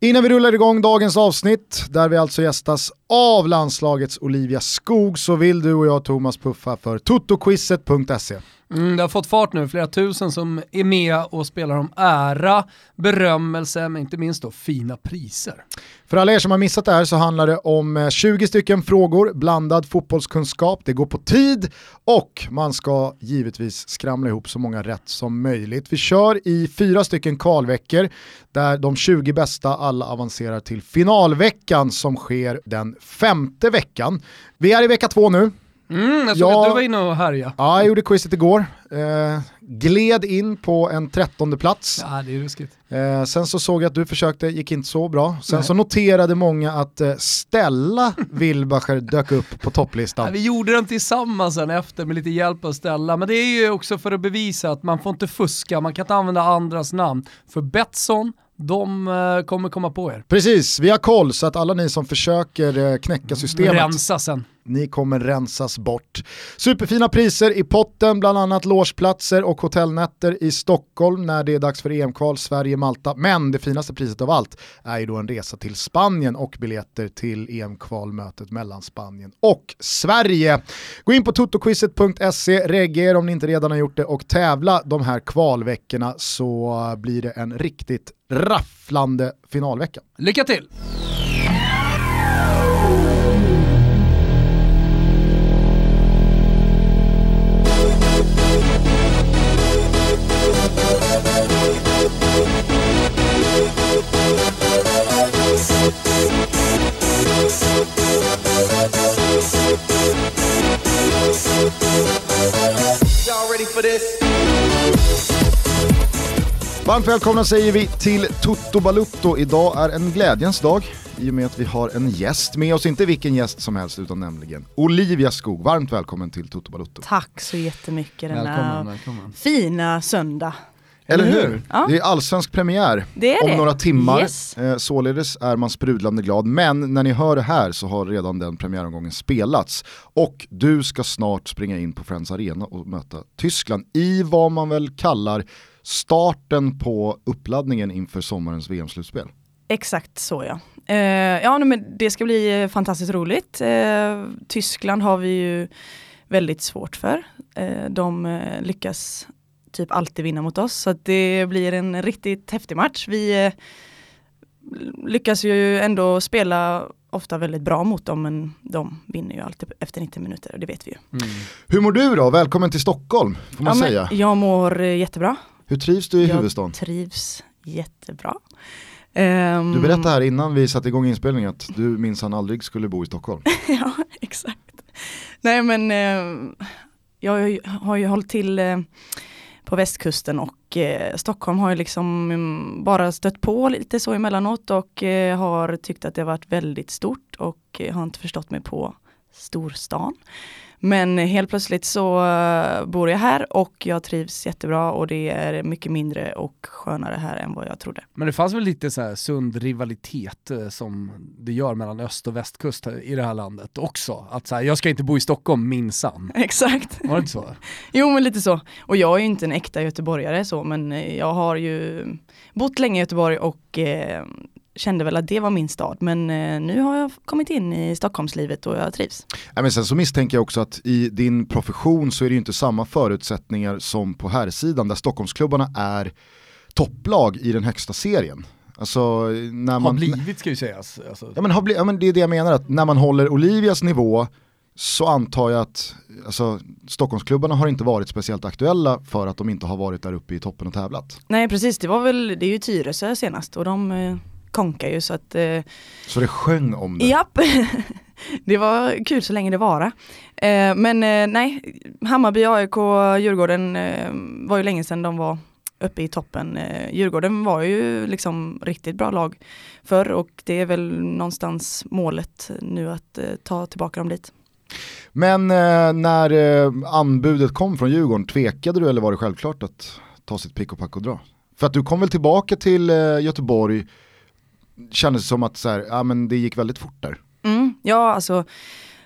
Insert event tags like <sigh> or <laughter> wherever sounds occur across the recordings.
Innan vi rullar igång dagens avsnitt, där vi alltså gästas av landslagets Olivia Skog, så vill du och jag Thomas puffa för totoquizet.se. Mm, det har fått fart nu, flera tusen som är med och spelar om ära, berömmelse, men inte minst då fina priser. För alla er som har missat det här så handlar det om eh, 20 stycken frågor, blandad fotbollskunskap, det går på tid och man ska givetvis skramla ihop så många rätt som möjligt. Vi kör i fyra stycken kvalveckor där de 20 bästa alla avancerar till finalveckan som sker den femte veckan. Vi är i vecka två nu, Mm, jag såg jag, att du var inne och härjade. Ja, jag gjorde quizet igår. Eh, gled in på en trettonde plats. Ja, det är ruskigt. Eh, sen så såg jag att du försökte, gick inte så bra. Sen Nej. så noterade många att eh, Stella <laughs> Wilbacher dök upp på topplistan. Ja, vi gjorde den tillsammans sen efter med lite hjälp av Stella, men det är ju också för att bevisa att man får inte fuska, man kan inte använda andras namn. För Betsson, de uh, kommer komma på er. Precis, vi har koll så att alla ni som försöker uh, knäcka systemet Rensa sen. Ni kommer rensas bort. Superfina priser i potten, bland annat logeplatser och hotellnätter i Stockholm när det är dags för EM-kval Sverige-Malta. Men det finaste priset av allt är ju då en resa till Spanien och biljetter till EM-kvalmötet mellan Spanien och Sverige. Gå in på totoquizet.se, regga er om ni inte redan har gjort det och tävla de här kvalveckorna så blir det en riktigt rafflande finalvecka. Lycka till! Varmt välkomna säger vi till Toto Balutto. Idag är en glädjens dag i och med att vi har en gäst med oss, inte vilken gäst som helst utan nämligen Olivia Skog. Varmt välkommen till Toto Balutto. Tack så jättemycket denna välkommen, välkommen. fina söndag. Eller hur? Ja. Det är allsvensk premiär det om det. några timmar. Yes. Eh, således är man sprudlande glad. Men när ni hör det här så har redan den premiäromgången spelats. Och du ska snart springa in på Friends Arena och möta Tyskland i vad man väl kallar starten på uppladdningen inför sommarens VM-slutspel. Exakt så ja. Eh, ja men det ska bli eh, fantastiskt roligt. Eh, Tyskland har vi ju väldigt svårt för. Eh, de lyckas typ alltid vinna mot oss så det blir en riktigt häftig match. Vi eh, lyckas ju ändå spela ofta väldigt bra mot dem men de vinner ju alltid efter 90 minuter och det vet vi ju. Mm. Hur mår du då? Välkommen till Stockholm får man ja, säga. Jag mår jättebra. Hur trivs du i jag huvudstaden? Jag trivs jättebra. Um, du berättade här innan vi satte igång inspelningen att du minsann aldrig skulle bo i Stockholm. <laughs> ja, exakt. Nej men uh, jag har ju hållit till uh, på västkusten och eh, Stockholm har ju liksom mm, bara stött på lite så emellanåt och eh, har tyckt att det har varit väldigt stort och eh, har inte förstått mig på storstan. Men helt plötsligt så uh, bor jag här och jag trivs jättebra och det är mycket mindre och skönare här än vad jag trodde. Men det fanns väl lite så här sund rivalitet uh, som det gör mellan öst och västkust i det här landet också? Att så här, jag ska inte bo i Stockholm minsann. <laughs> Exakt. Var det inte så? jo men lite så. Och jag är ju inte en äkta göteborgare så men eh, jag har ju bott länge i Göteborg och eh, kände väl att det var min stad men eh, nu har jag kommit in i Stockholmslivet och jag trivs. Ja, men sen så misstänker jag också att i din profession så är det ju inte samma förutsättningar som på här sidan där Stockholmsklubbarna är topplag i den högsta serien. Alltså, när man, har blivit ska ju sägas. Alltså. Ja, men har bli, ja, men det är det jag menar, att när man håller Olivias nivå så antar jag att alltså, Stockholmsklubbarna har inte varit speciellt aktuella för att de inte har varit där uppe i toppen och tävlat. Nej precis, det var väl, det är ju Tyresö senast och de eh, konkar ju så att... Eh, så det sjöng om det? Japp, <laughs> det var kul så länge det vara. Eh, men eh, nej, Hammarby, AIK, Djurgården eh, var ju länge sedan de var uppe i toppen. Eh, Djurgården var ju liksom riktigt bra lag förr och det är väl någonstans målet nu att eh, ta tillbaka dem dit. Men när anbudet kom från Djurgården, tvekade du eller var det självklart att ta sitt pick och pack och dra? För att du kom väl tillbaka till Göteborg kändes det som att så här, ja, men det gick väldigt fort där. Mm, ja, alltså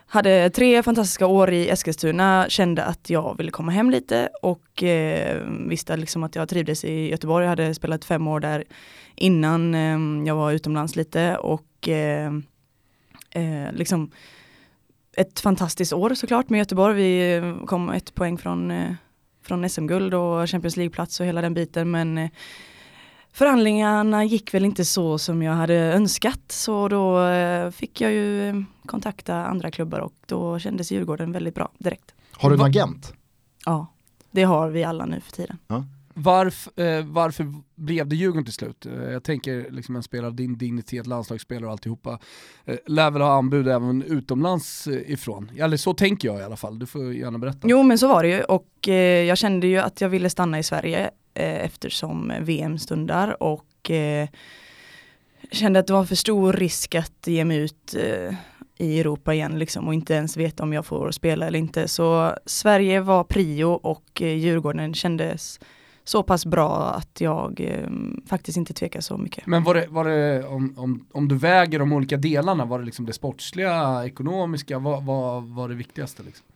hade tre fantastiska år i Eskilstuna, kände att jag ville komma hem lite och eh, visste liksom att jag trivdes i Göteborg. Jag hade spelat fem år där innan eh, jag var utomlands lite och eh, eh liksom ett fantastiskt år såklart med Göteborg. Vi kom ett poäng från, eh, från SM-guld och Champions League-plats och hela den biten men eh, förhandlingarna gick väl inte så som jag hade önskat så då eh, fick jag ju kontakta andra klubbar och då kändes Djurgården väldigt bra direkt. Har du en agent? Ja, det har vi alla nu för tiden. Ja. Varf, eh, varför blev det Djurgården till slut? Eh, jag tänker liksom en spelare av din dignitet, landslagsspelare och alltihopa, eh, lär väl ha anbud även utomlands eh, ifrån. Eller så tänker jag i alla fall, du får gärna berätta. Jo men så var det ju och eh, jag kände ju att jag ville stanna i Sverige eh, eftersom VM stundar och eh, kände att det var för stor risk att ge mig ut i Europa igen liksom och inte ens veta om jag får spela eller inte. Så Sverige var prio och Djurgården kändes så pass bra att jag eh, faktiskt inte tvekar så mycket. Men var det, var det om, om, om du väger de olika delarna, var det liksom det sportsliga, ekonomiska, vad var, var det viktigaste? Liksom?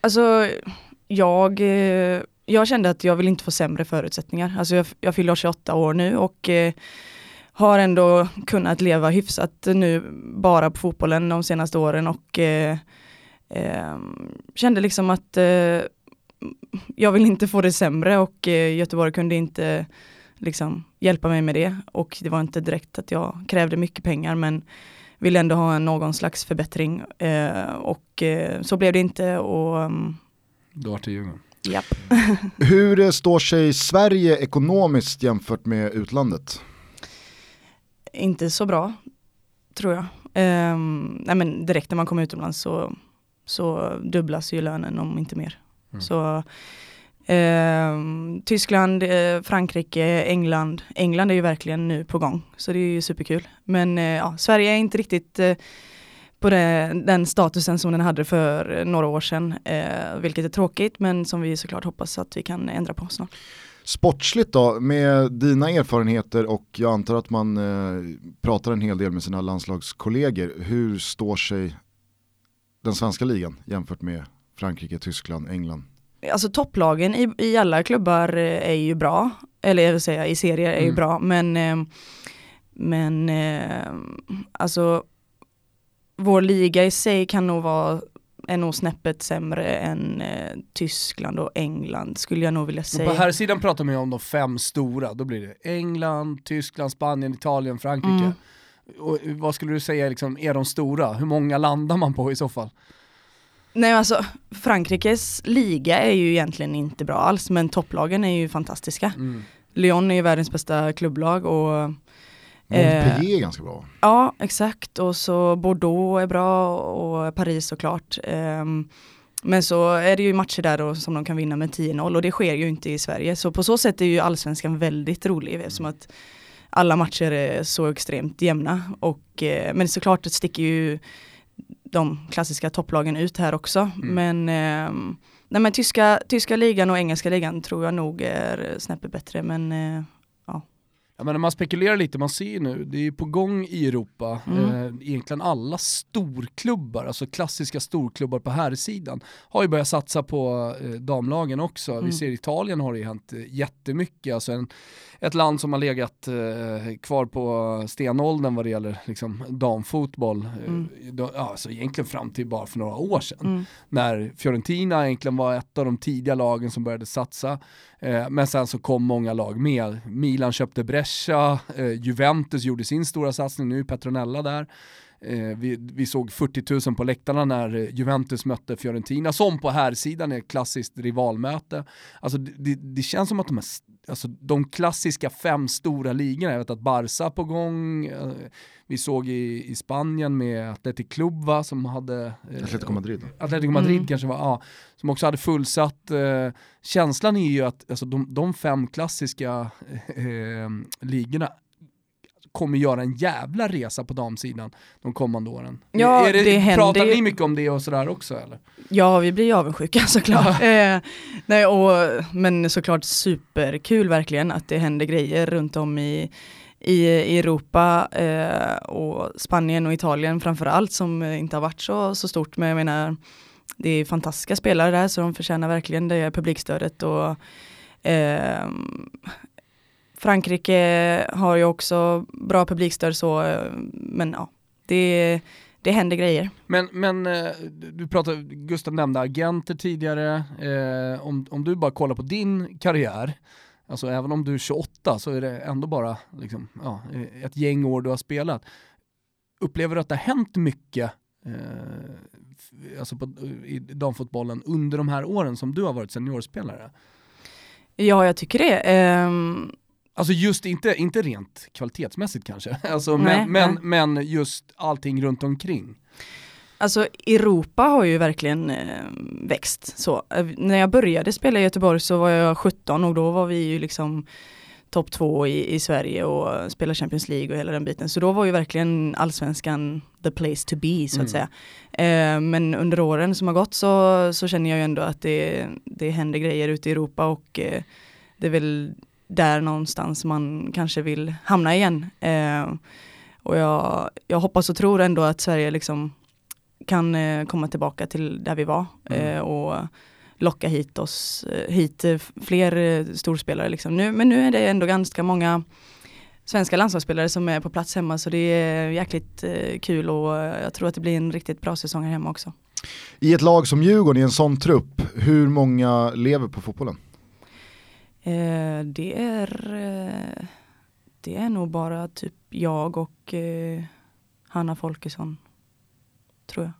Alltså, jag, eh, jag kände att jag vill inte få sämre förutsättningar. Alltså jag, jag fyller 28 år nu och eh, har ändå kunnat leva hyfsat nu bara på fotbollen de senaste åren och eh, eh, kände liksom att eh, jag vill inte få det sämre och eh, Göteborg kunde inte liksom hjälpa mig med det och det var inte direkt att jag krävde mycket pengar men ville ändå ha någon slags förbättring eh, och eh, så blev det inte och um, Då var det Djurgården. Japp. <laughs> Hur står sig Sverige ekonomiskt jämfört med utlandet? Inte så bra, tror jag. Um, nej men direkt när man kommer utomlands så, så dubblas ju lönen om inte mer. Mm. Så eh, Tyskland, eh, Frankrike, England. England är ju verkligen nu på gång, så det är ju superkul. Men eh, ja, Sverige är inte riktigt eh, på det, den statusen som den hade för några år sedan, eh, vilket är tråkigt, men som vi såklart hoppas att vi kan ändra på snart. Sportsligt då, med dina erfarenheter och jag antar att man eh, pratar en hel del med sina landslagskollegor, hur står sig den svenska ligan jämfört med Frankrike, Tyskland, England? Alltså topplagen i, i alla klubbar är ju bra, eller jag vill säga i serier är mm. ju bra, men, eh, men eh, alltså vår liga i sig kan nog vara är nog snäppet sämre än eh, Tyskland och England skulle jag nog vilja säga. på här sidan pratar man ju om de fem stora, då blir det England, Tyskland, Spanien, Italien, Frankrike. Mm. Och vad skulle du säga liksom, är de stora? Hur många landar man på i så fall? Nej alltså Frankrikes liga är ju egentligen inte bra alls men topplagen är ju fantastiska. Mm. Lyon är ju världens bästa klubblag och Montpellier eh, är ganska bra. Ja exakt och så Bordeaux är bra och Paris såklart. Eh, men så är det ju matcher där då som de kan vinna med 10-0 och det sker ju inte i Sverige. Så på så sätt är ju allsvenskan väldigt rolig mm. eftersom att alla matcher är så extremt jämna. Och, eh, men såklart det sticker ju de klassiska topplagen ut här också. Mm. Men, eh, nej, men tyska, tyska ligan och engelska ligan tror jag nog är snäppet bättre. Men eh, Ja, men man spekulerar lite, man ser ju nu, det är på gång i Europa, mm. eh, egentligen alla storklubbar, alltså klassiska storklubbar på här sidan har ju börjat satsa på eh, damlagen också. Mm. Vi ser Italien har det ju hänt eh, jättemycket, alltså en, ett land som har legat eh, kvar på stenåldern vad det gäller liksom, damfotboll, eh, mm. då, alltså egentligen fram till bara för några år sedan. Mm. När Fiorentina egentligen var ett av de tidiga lagen som började satsa, eh, men sen så kom många lag med. Milan köpte Brescia, eh, Juventus gjorde sin stora satsning, nu är Petronella där. Eh, vi, vi, såg 40 000 på läktarna när eh, Juventus mötte Fiorentina, som på här sidan är ett klassiskt rivalmöte. Alltså det, det känns som att de, här, alltså de klassiska fem stora ligorna, jag vet att Barca på gång, eh, vi såg i, i Spanien med Athletic Club va, som hade... Eh, Atletico Madrid. Atletico Madrid mm. kanske var, ja, som också hade fullsatt. Eh, känslan är ju att alltså, de, de fem klassiska eh, ligorna kommer göra en jävla resa på damsidan de kommande åren. Ja, är det, det händer Pratar ni mycket om det och sådär också eller? Ja, vi blir avundsjuka <laughs> såklart. eh, nej, och, men såklart superkul verkligen att det händer grejer runt om i, i, i Europa eh, och Spanien och Italien framförallt som inte har varit så, så stort. Men jag menar, det är fantastiska spelare där så de förtjänar verkligen det publikstödet. Och, eh, Frankrike har ju också bra publikstöd så, eh, men ja, det, det händer grejer. Men, men eh, du pratade, Gustav nämnde agenter tidigare, eh, om, om du bara kollar på din karriär, alltså även om du är 28 så är det ändå bara liksom, ja, ett gäng år du har spelat. Upplever du att det har hänt mycket eh, alltså på, i damfotbollen under de här åren som du har varit seniorspelare? Ja, jag tycker det. Um, Alltså just inte, inte rent kvalitetsmässigt kanske, <laughs> alltså, nej, men, nej. men, men just allting runt omkring. Alltså Europa har ju verkligen eh, växt så. Eh, när jag började spela i Göteborg så var jag 17 och då var vi ju liksom topp två i, i Sverige och spelade Champions League och hela den biten. Så då var ju verkligen allsvenskan the place to be så att mm. säga. Eh, men under åren som har gått så, så känner jag ju ändå att det, det händer grejer ute i Europa och eh, det är väl där någonstans man kanske vill hamna igen. Eh, och jag, jag hoppas och tror ändå att Sverige liksom kan eh, komma tillbaka till där vi var mm. eh, och locka hit oss, eh, hit eh, fler storspelare. Liksom. Nu, men nu är det ändå ganska många svenska landslagsspelare som är på plats hemma så det är jäkligt kul och jag tror att det blir en riktigt bra säsong här hemma också. I ett lag som Djurgården, i en sån trupp, hur många lever på fotbollen? Eh, det är eh, det är nog bara typ jag och eh, Hanna Folkesson. Tror jag.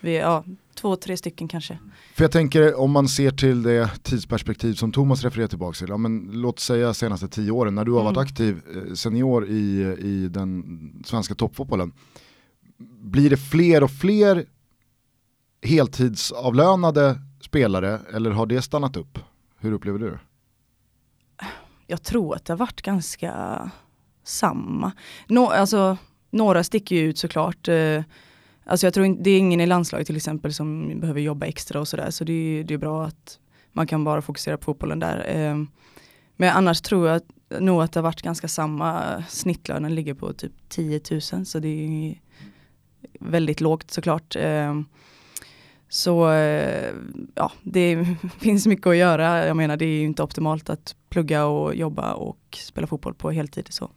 Vi, ja, två, tre stycken kanske. För jag tänker om man ser till det tidsperspektiv som Thomas refererar tillbaka till, ja, men låt säga senaste tio åren när du har mm. varit aktiv eh, senior i, i den svenska toppfotbollen. Blir det fler och fler heltidsavlönade spelare eller har det stannat upp? Hur upplever du det? Jag tror att det har varit ganska samma. Nå, alltså, några sticker ju ut såklart. Eh, alltså jag tror inte, det är ingen i landslaget till exempel som behöver jobba extra och sådär. Så det är, det är bra att man kan bara fokusera på fotbollen där. Eh, men annars tror jag nog att det har varit ganska samma. Snittlönen ligger på typ 10 000 så det är väldigt lågt såklart. Eh, så eh, ja, det <laughs> finns mycket att göra. Jag menar det är ju inte optimalt att plugga och jobba och spela fotboll på heltid. Så.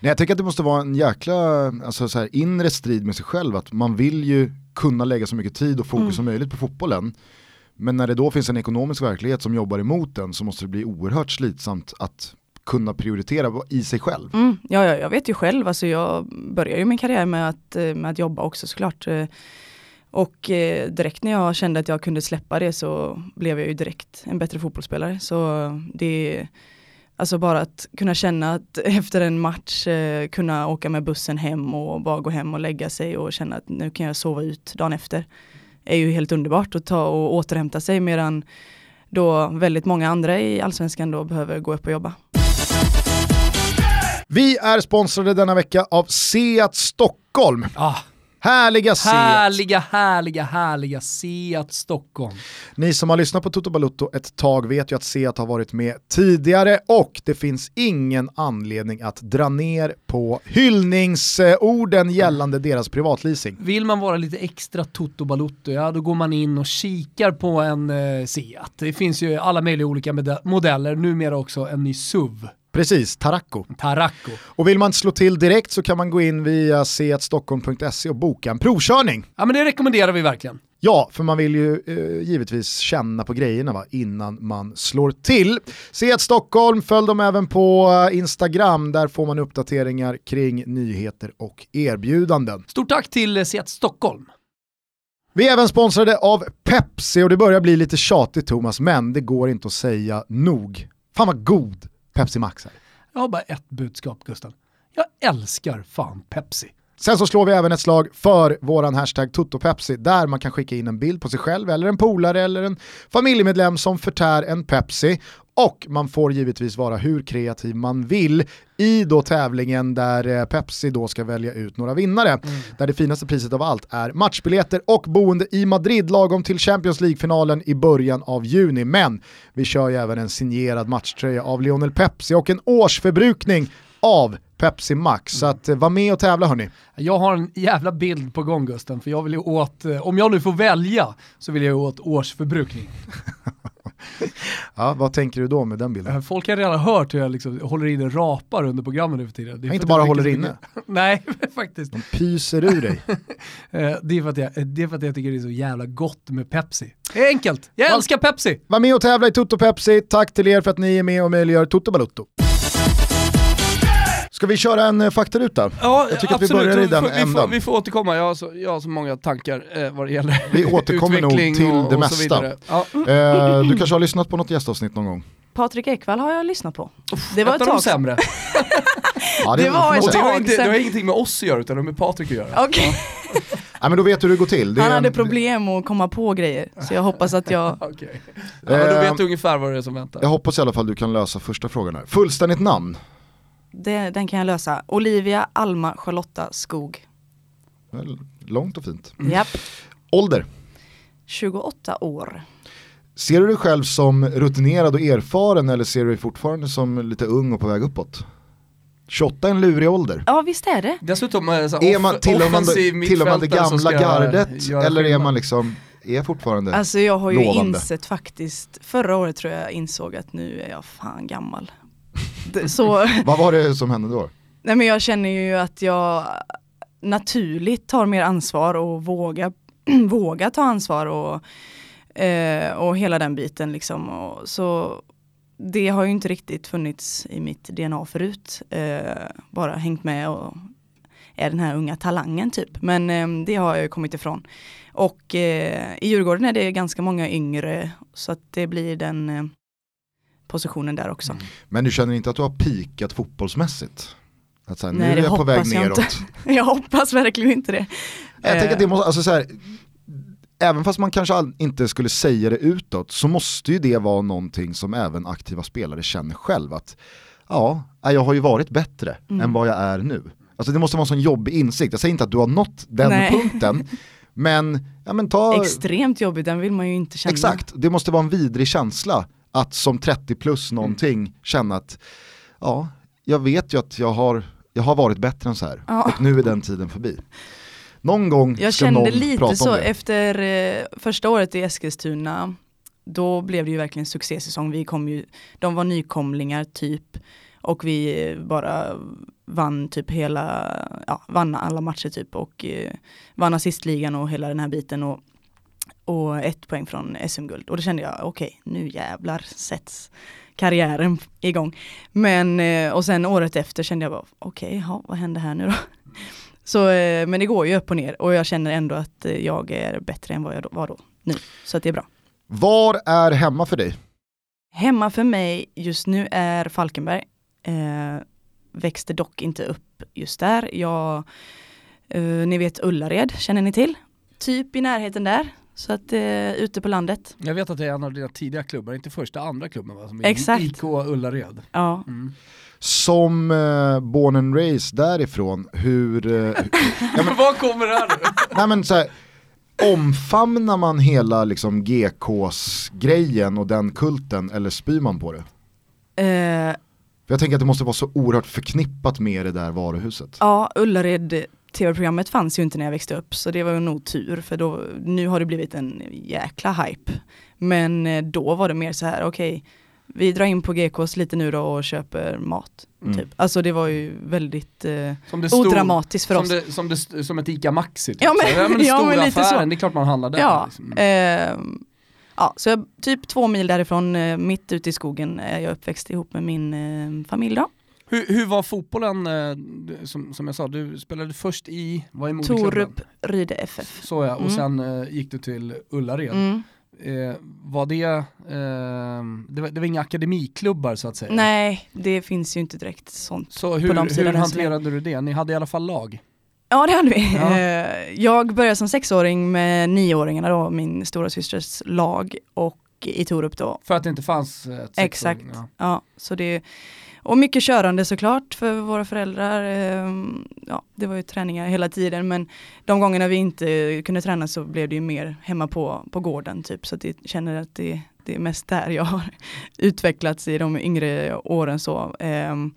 Nej, jag tänker att det måste vara en jäkla alltså, så här, inre strid med sig själv. Att man vill ju kunna lägga så mycket tid och fokus mm. som möjligt på fotbollen. Men när det då finns en ekonomisk verklighet som jobbar emot den så måste det bli oerhört slitsamt att kunna prioritera i sig själv. Mm, ja, jag vet ju själv, alltså jag började ju min karriär med att, eh, med att jobba också såklart. Och eh, direkt när jag kände att jag kunde släppa det så blev jag ju direkt en bättre fotbollsspelare. Så det är alltså bara att kunna känna att <laughs> efter en match eh, kunna åka med bussen hem och bara gå hem och lägga sig och känna att nu kan jag sova ut dagen efter. är ju helt underbart att ta och återhämta sig medan då väldigt många andra i allsvenskan då behöver gå upp och jobba. Vi är sponsrade denna vecka av Seat Stockholm. Ah. Härliga Seat. Härliga, härliga, härliga Seat Stockholm. Ni som har lyssnat på Toto Balutto ett tag vet ju att Seat har varit med tidigare och det finns ingen anledning att dra ner på hyllningsorden gällande deras privatleasing. Vill man vara lite extra Toto Balutto, ja då går man in och kikar på en eh, Seat. Det finns ju alla möjliga olika modeller, numera också en ny SUV. Precis, Taracco. Taracco. Och vill man slå till direkt så kan man gå in via seatstockholm.se och boka en provkörning. Ja men det rekommenderar vi verkligen. Ja, för man vill ju eh, givetvis känna på grejerna va, innan man slår till. Seat Stockholm, följ dem även på eh, Instagram, där får man uppdateringar kring nyheter och erbjudanden. Stort tack till eh, Seat Stockholm. Vi är även sponsrade av Pepsi och det börjar bli lite tjatigt Thomas, men det går inte att säga nog. Fan vad god Pepsi Max här. Jag har bara ett budskap Gustav. Jag älskar fan Pepsi. Sen så slår vi även ett slag för våran hashtag TotoPepsi där man kan skicka in en bild på sig själv eller en polare eller en familjemedlem som förtär en Pepsi och man får givetvis vara hur kreativ man vill i då tävlingen där eh, Pepsi då ska välja ut några vinnare. Mm. Där det finaste priset av allt är matchbiljetter och boende i Madrid lagom till Champions League-finalen i början av juni. Men vi kör ju även en signerad matchtröja av Lionel Pepsi och en årsförbrukning av Pepsi Max. Så att, eh, var med och tävla hörni. Jag har en jävla bild på gång Gusten, för jag vill ju åt, eh, om jag nu får välja, så vill jag åt årsförbrukning. <laughs> Ja, vad tänker du då med den bilden? Eh, Folk har redan hört hur jag liksom håller inne rapar under programmen nu för tiden. Det är inte bara håller inne. <laughs> Nej, <laughs> faktiskt. De pyser ur dig. Det är, för att jag, det är för att jag tycker det är så jävla gott med Pepsi. Det är enkelt, jag älskar Pepsi! Var med och tävla i Toto Pepsi. Tack till er för att ni är med och möjliggör Toto Balutto. Ska vi köra en eh, faktaruta? Ja, Jag tycker att vi börjar i den vi, får, ändan. vi får återkomma, jag har så, jag har så många tankar eh, vad det gäller Vi återkommer nog utveckling till och, det och mesta. vidare. Ja. Eh, du kanske har lyssnat på något gästavsnitt någon gång? Patrik Ekwall har jag lyssnat på. Det var Ett tag sämre. <laughs> Ja, Det var ett Och det tag. har, inte, det har ingenting med oss att göra utan det har med Patrik att göra. <laughs> Okej. Ja, men då vet du hur det går till. Det är Han hade en- problem att komma på grejer, så jag hoppas att jag... <laughs> Okej. Ja, men då vet du ungefär vad det är som väntar. Jag hoppas i alla fall du kan lösa första frågan här. Fullständigt namn? Det, den kan jag lösa. Olivia Alma Charlotta Skog. Långt och fint. Japp. Ålder? 28 år. Ser du dig själv som rutinerad och erfaren eller ser du dig fortfarande som lite ung och på väg uppåt? 28 är en lurig ålder. Ja visst är det. Dessutom eh, så här, Är man, off- tillhör, man, tillhör man det gamla gardet eller är man liksom, är fortfarande Alltså jag har ju Lovande. insett faktiskt, förra året tror jag insåg att nu är jag fan gammal. Så, <laughs> Vad var det som hände då? nej men jag känner ju att jag naturligt tar mer ansvar och vågar, <clears throat> vågar ta ansvar och, eh, och hela den biten liksom. Och, så det har ju inte riktigt funnits i mitt DNA förut. Eh, bara hängt med och är den här unga talangen typ. Men eh, det har jag ju kommit ifrån. Och eh, i Djurgården är det ganska många yngre så att det blir den eh, positionen där också. Men du känner inte att du har pikat fotbollsmässigt? Att så här, Nej, nu är jag på väg jag neråt. inte. <laughs> Jag hoppas verkligen inte det. Jag Eh, tänker att det måste, alltså så här, även fast man kanske inte skulle säga det utåt så måste ju det vara någonting som även aktiva spelare känner själv att ja, jag har ju varit bättre Mm. än vad jag är nu. Alltså det måste vara en sån jobbig insikt, jag säger inte att du har nått den Nej. punkten, men, ja, men ta, Extremt jobbigt, den vill man ju inte känna. exakt, det måste vara en vidrig känsla att som 30 plus någonting känna att ja, jag vet ju att jag har, jag har varit bättre än så här Ja. och nu är den tiden förbi. Någon gång Jag ska kände någon lite prata så om det. efter eh, första året i Eskilstuna. Då blev det ju verkligen succésäsong. Vi kom ju, de var nykomlingar typ. Och vi bara vann typ hela, ja, vann alla matcher typ. Och eh, vann assistligan och hela den här biten. Och, och ett poäng från SM-guld. Och då kände jag, okej, nu jävlar sätts karriären igång. Men, eh, och sen året efter kände jag bara, okej, ja, vad händer här nu då? <laughs> Så, eh, men det går ju upp och ner och jag känner ändå att jag är bättre än vad jag då, var då nu. Så att det är bra. Var är hemma för dig? Hemma för mig just nu är Falkenberg. Eh, växte dock inte upp just där. Jag, eh, ni vet Ullared, känner ni till? Typ i närheten där. Så att eh, ute på landet. Jag vet att det är en av dina tidiga klubbar, inte första, andra klubben va? Som är Exakt. IK Ullared. Ja. Mm. Som eh, born and raised därifrån, hur, eh, hur <laughs> Vad kommer det här nu? <laughs> nej men så här, omfamnar man hela liksom GKs grejen och den kulten eller spyr man på det? Eh, För jag tänker att det måste vara så oerhört förknippat med det där varuhuset. Ja, Ullared tv-programmet fanns ju inte när jag växte upp så det var ju nog tur för då, nu har det blivit en jäkla hype. Men eh, då var det mer så här, okej, vi drar in på GKs lite nu då och köper mat. Mm. Typ. Alltså det var ju väldigt eh, stod, odramatiskt för som oss. Det, som, det, som ett ICA Maxi typ. Ja, men- så, ja, men <laughs> ja, men lite affären, så. det är klart man handlar där. Ja, liksom. eh, ja, så jag, typ två mil därifrån, eh, mitt ute i skogen, är jag uppväxt ihop med min eh, familj då. Hur, hur var fotbollen, eh, som, som jag sa, du spelade först i, vad är moderklubben? Torup, Ryde FF. Så ja, och Mm. sen eh, gick du till Ullared. Mm. Eh, var det, eh, det, var, det var inga akademiklubbar så att säga? Nej, det finns ju inte direkt sånt. Så de hur, hur än så länge. hanterade du det? Ni hade i alla fall lag? Ja det hade vi. Ja. Jag började som sexåring med nioåringarna då, min stora systers lag och i Torup då. För att det inte fanns ett Exakt. sexåring, ja. Ja, så det, och mycket körande såklart för våra föräldrar. Ehm, ja, det var ju träningar hela tiden men de gångerna vi inte kunde träna så blev det ju mer hemma på, på gården typ. Så att jag känner att det, det är mest där jag har <laughs> utvecklats i de yngre åren så. Ehm,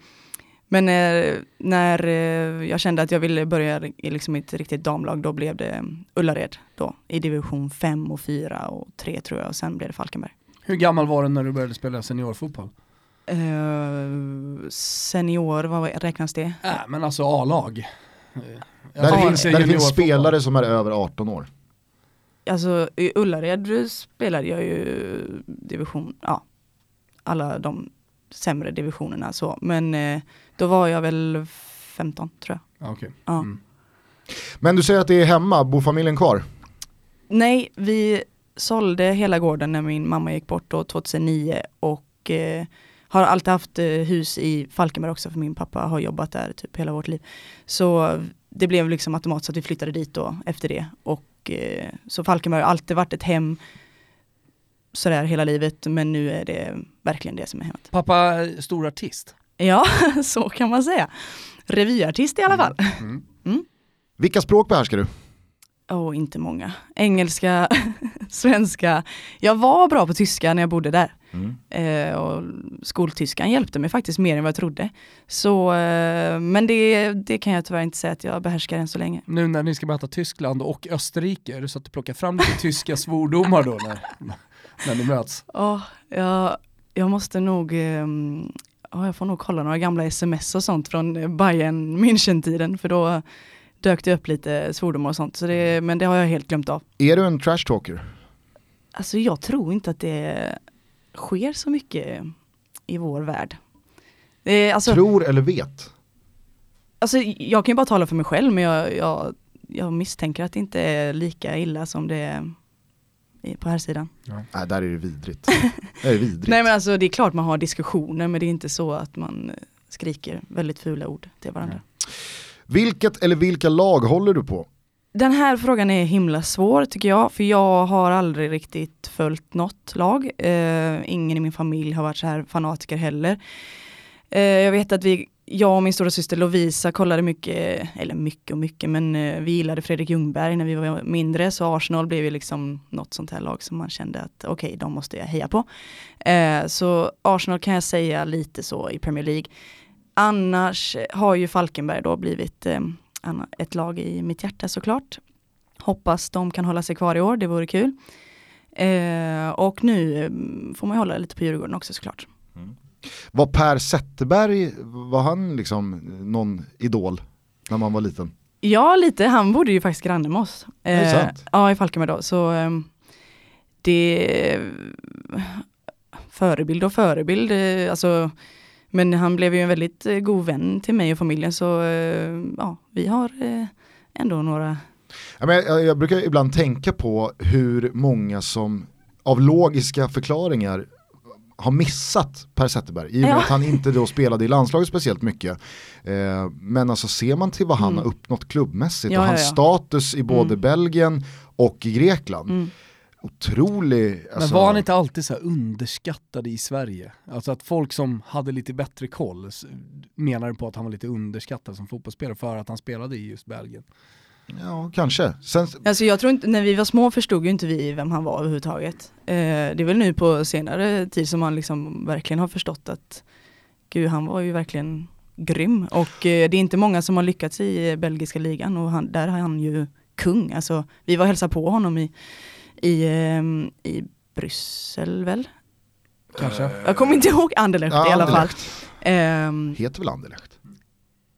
men när, när eh, jag kände att jag ville börja i liksom ett riktigt damlag, då blev det Ullared då i division 5 och 4 och 3 tror jag och sen blev det Falkenberg. Hur gammal var du när du började spela seniorfotboll? Eh, senior, vad räknas det? Äh, men alltså A-lag. Eh, Där det finns, där det finns spelare som är över 18 år. Alltså i Ullared spelade jag ju division, ja, alla de sämre divisionerna så, men eh, då var jag väl 15 tror jag. Ja, okej. Ja. Mm. Men du säger att det är hemma, bor familjen kvar? Nej, vi sålde hela gården när min mamma gick bort då 2009 och eh, har alltid haft eh, hus i Falkenberg också för min pappa har jobbat där typ hela vårt liv. Så det blev liksom automatiskt att vi flyttade dit då efter det. Och, eh, så Falkenberg har alltid varit ett hem sådär hela livet men nu är det verkligen det som är hemmet. Pappa är stor artist. Ja, <laughs> så kan man säga. Revyartist i alla fall. Mm. <laughs> Vilka språk behärskar du? Åh, inte många. Engelska, <laughs> svenska. Jag var bra på tyska när jag bodde där. Mm. Eh, och skoltyskan hjälpte mig faktiskt mer än vad jag trodde. Så, eh, men det, det kan jag tyvärr inte säga att jag behärskar än så länge. Nu när ni ska möta Tyskland och Österrike, är det så att du plockar fram lite tyska svordomar då när, när ni möts? Åh, jag, jag måste nog, eh, ja, jag får nog kolla några gamla sms och sånt från Bayern München-tiden för då dök det upp lite svordomar och sånt. Så det, men det har jag helt glömt av. Är du en trash talker? Alltså jag tror inte att det sker så mycket i vår värld. Det är, alltså, Tror eller vet? alltså, jag kan ju bara tala för mig själv men jag, jag, jag misstänker att det inte är lika illa som det är på här sidan. Nej, där är det vidrigt. <laughs> Det är vidrigt. Nej men alltså det är klart man har diskussioner men det är inte så att man eh, skriker väldigt fula ord till varandra. Vilket eller vilka lag håller du på? Den här frågan är himla svår tycker jag, för jag har aldrig riktigt följt något lag. Eh, ingen i min familj har varit så här fanatiker heller. Eh, jag vet att vi, jag och min stora syster Lovisa kollade mycket, eller mycket och mycket, men eh, vi gillade Fredrik Ljungberg när vi var mindre, så Arsenal blev ju liksom något sånt här lag som man kände att okej, de måste jag heja på. Eh, så Arsenal kan jag säga lite så i Premier League. Annars har ju Falkenberg då blivit eh, eh, ett lag i mitt hjärta såklart. Hoppas de kan hålla sig kvar i år, det vore kul. Eh, och nu eh, får man hålla lite på Djurgården också såklart. Var Per Zetterberg, var han liksom någon idol när man var liten? Ja, lite. Han bodde ju faktiskt granne med oss. Eh, ja, i Falkenberg då. Så ehm, det... Förebild och förebild. eh, Alltså, men han blev ju en väldigt eh, god vän till mig och familjen så eh, ja, vi har eh, ändå några jag, brukar ibland tänka på hur många som av logiska förklaringar har missat Per Zetterberg i och med Ja. att han inte då spelade i landslaget speciellt mycket. Men alltså ser man till vad han Mm. har uppnått klubbmässigt Ja, och hans ja. status i både Mm. Belgien och i Grekland. Mm. Otrolig, Men alltså, var han inte alltid så här underskattad i Sverige? Alltså att folk som hade lite bättre koll menade på att han var lite underskattad som fotbollsspelare för att han spelade i just Belgien. Ja, kanske. Sen, Alltså jag tror inte, när vi var små förstod ju inte vi vem han var överhuvudtaget. Eh, det är väl nu på senare tid som man liksom verkligen har förstått att gud han var ju verkligen grym och eh, det är inte många som har lyckats i belgiska ligan och han, där är han ju kung. Alltså vi var och hälsade på honom i, i, ehm, i Bryssel väl? Kanske? Jag kommer inte ihåg Anderlecht Ja, i alla fall. Ehm, heter väl Anderlecht?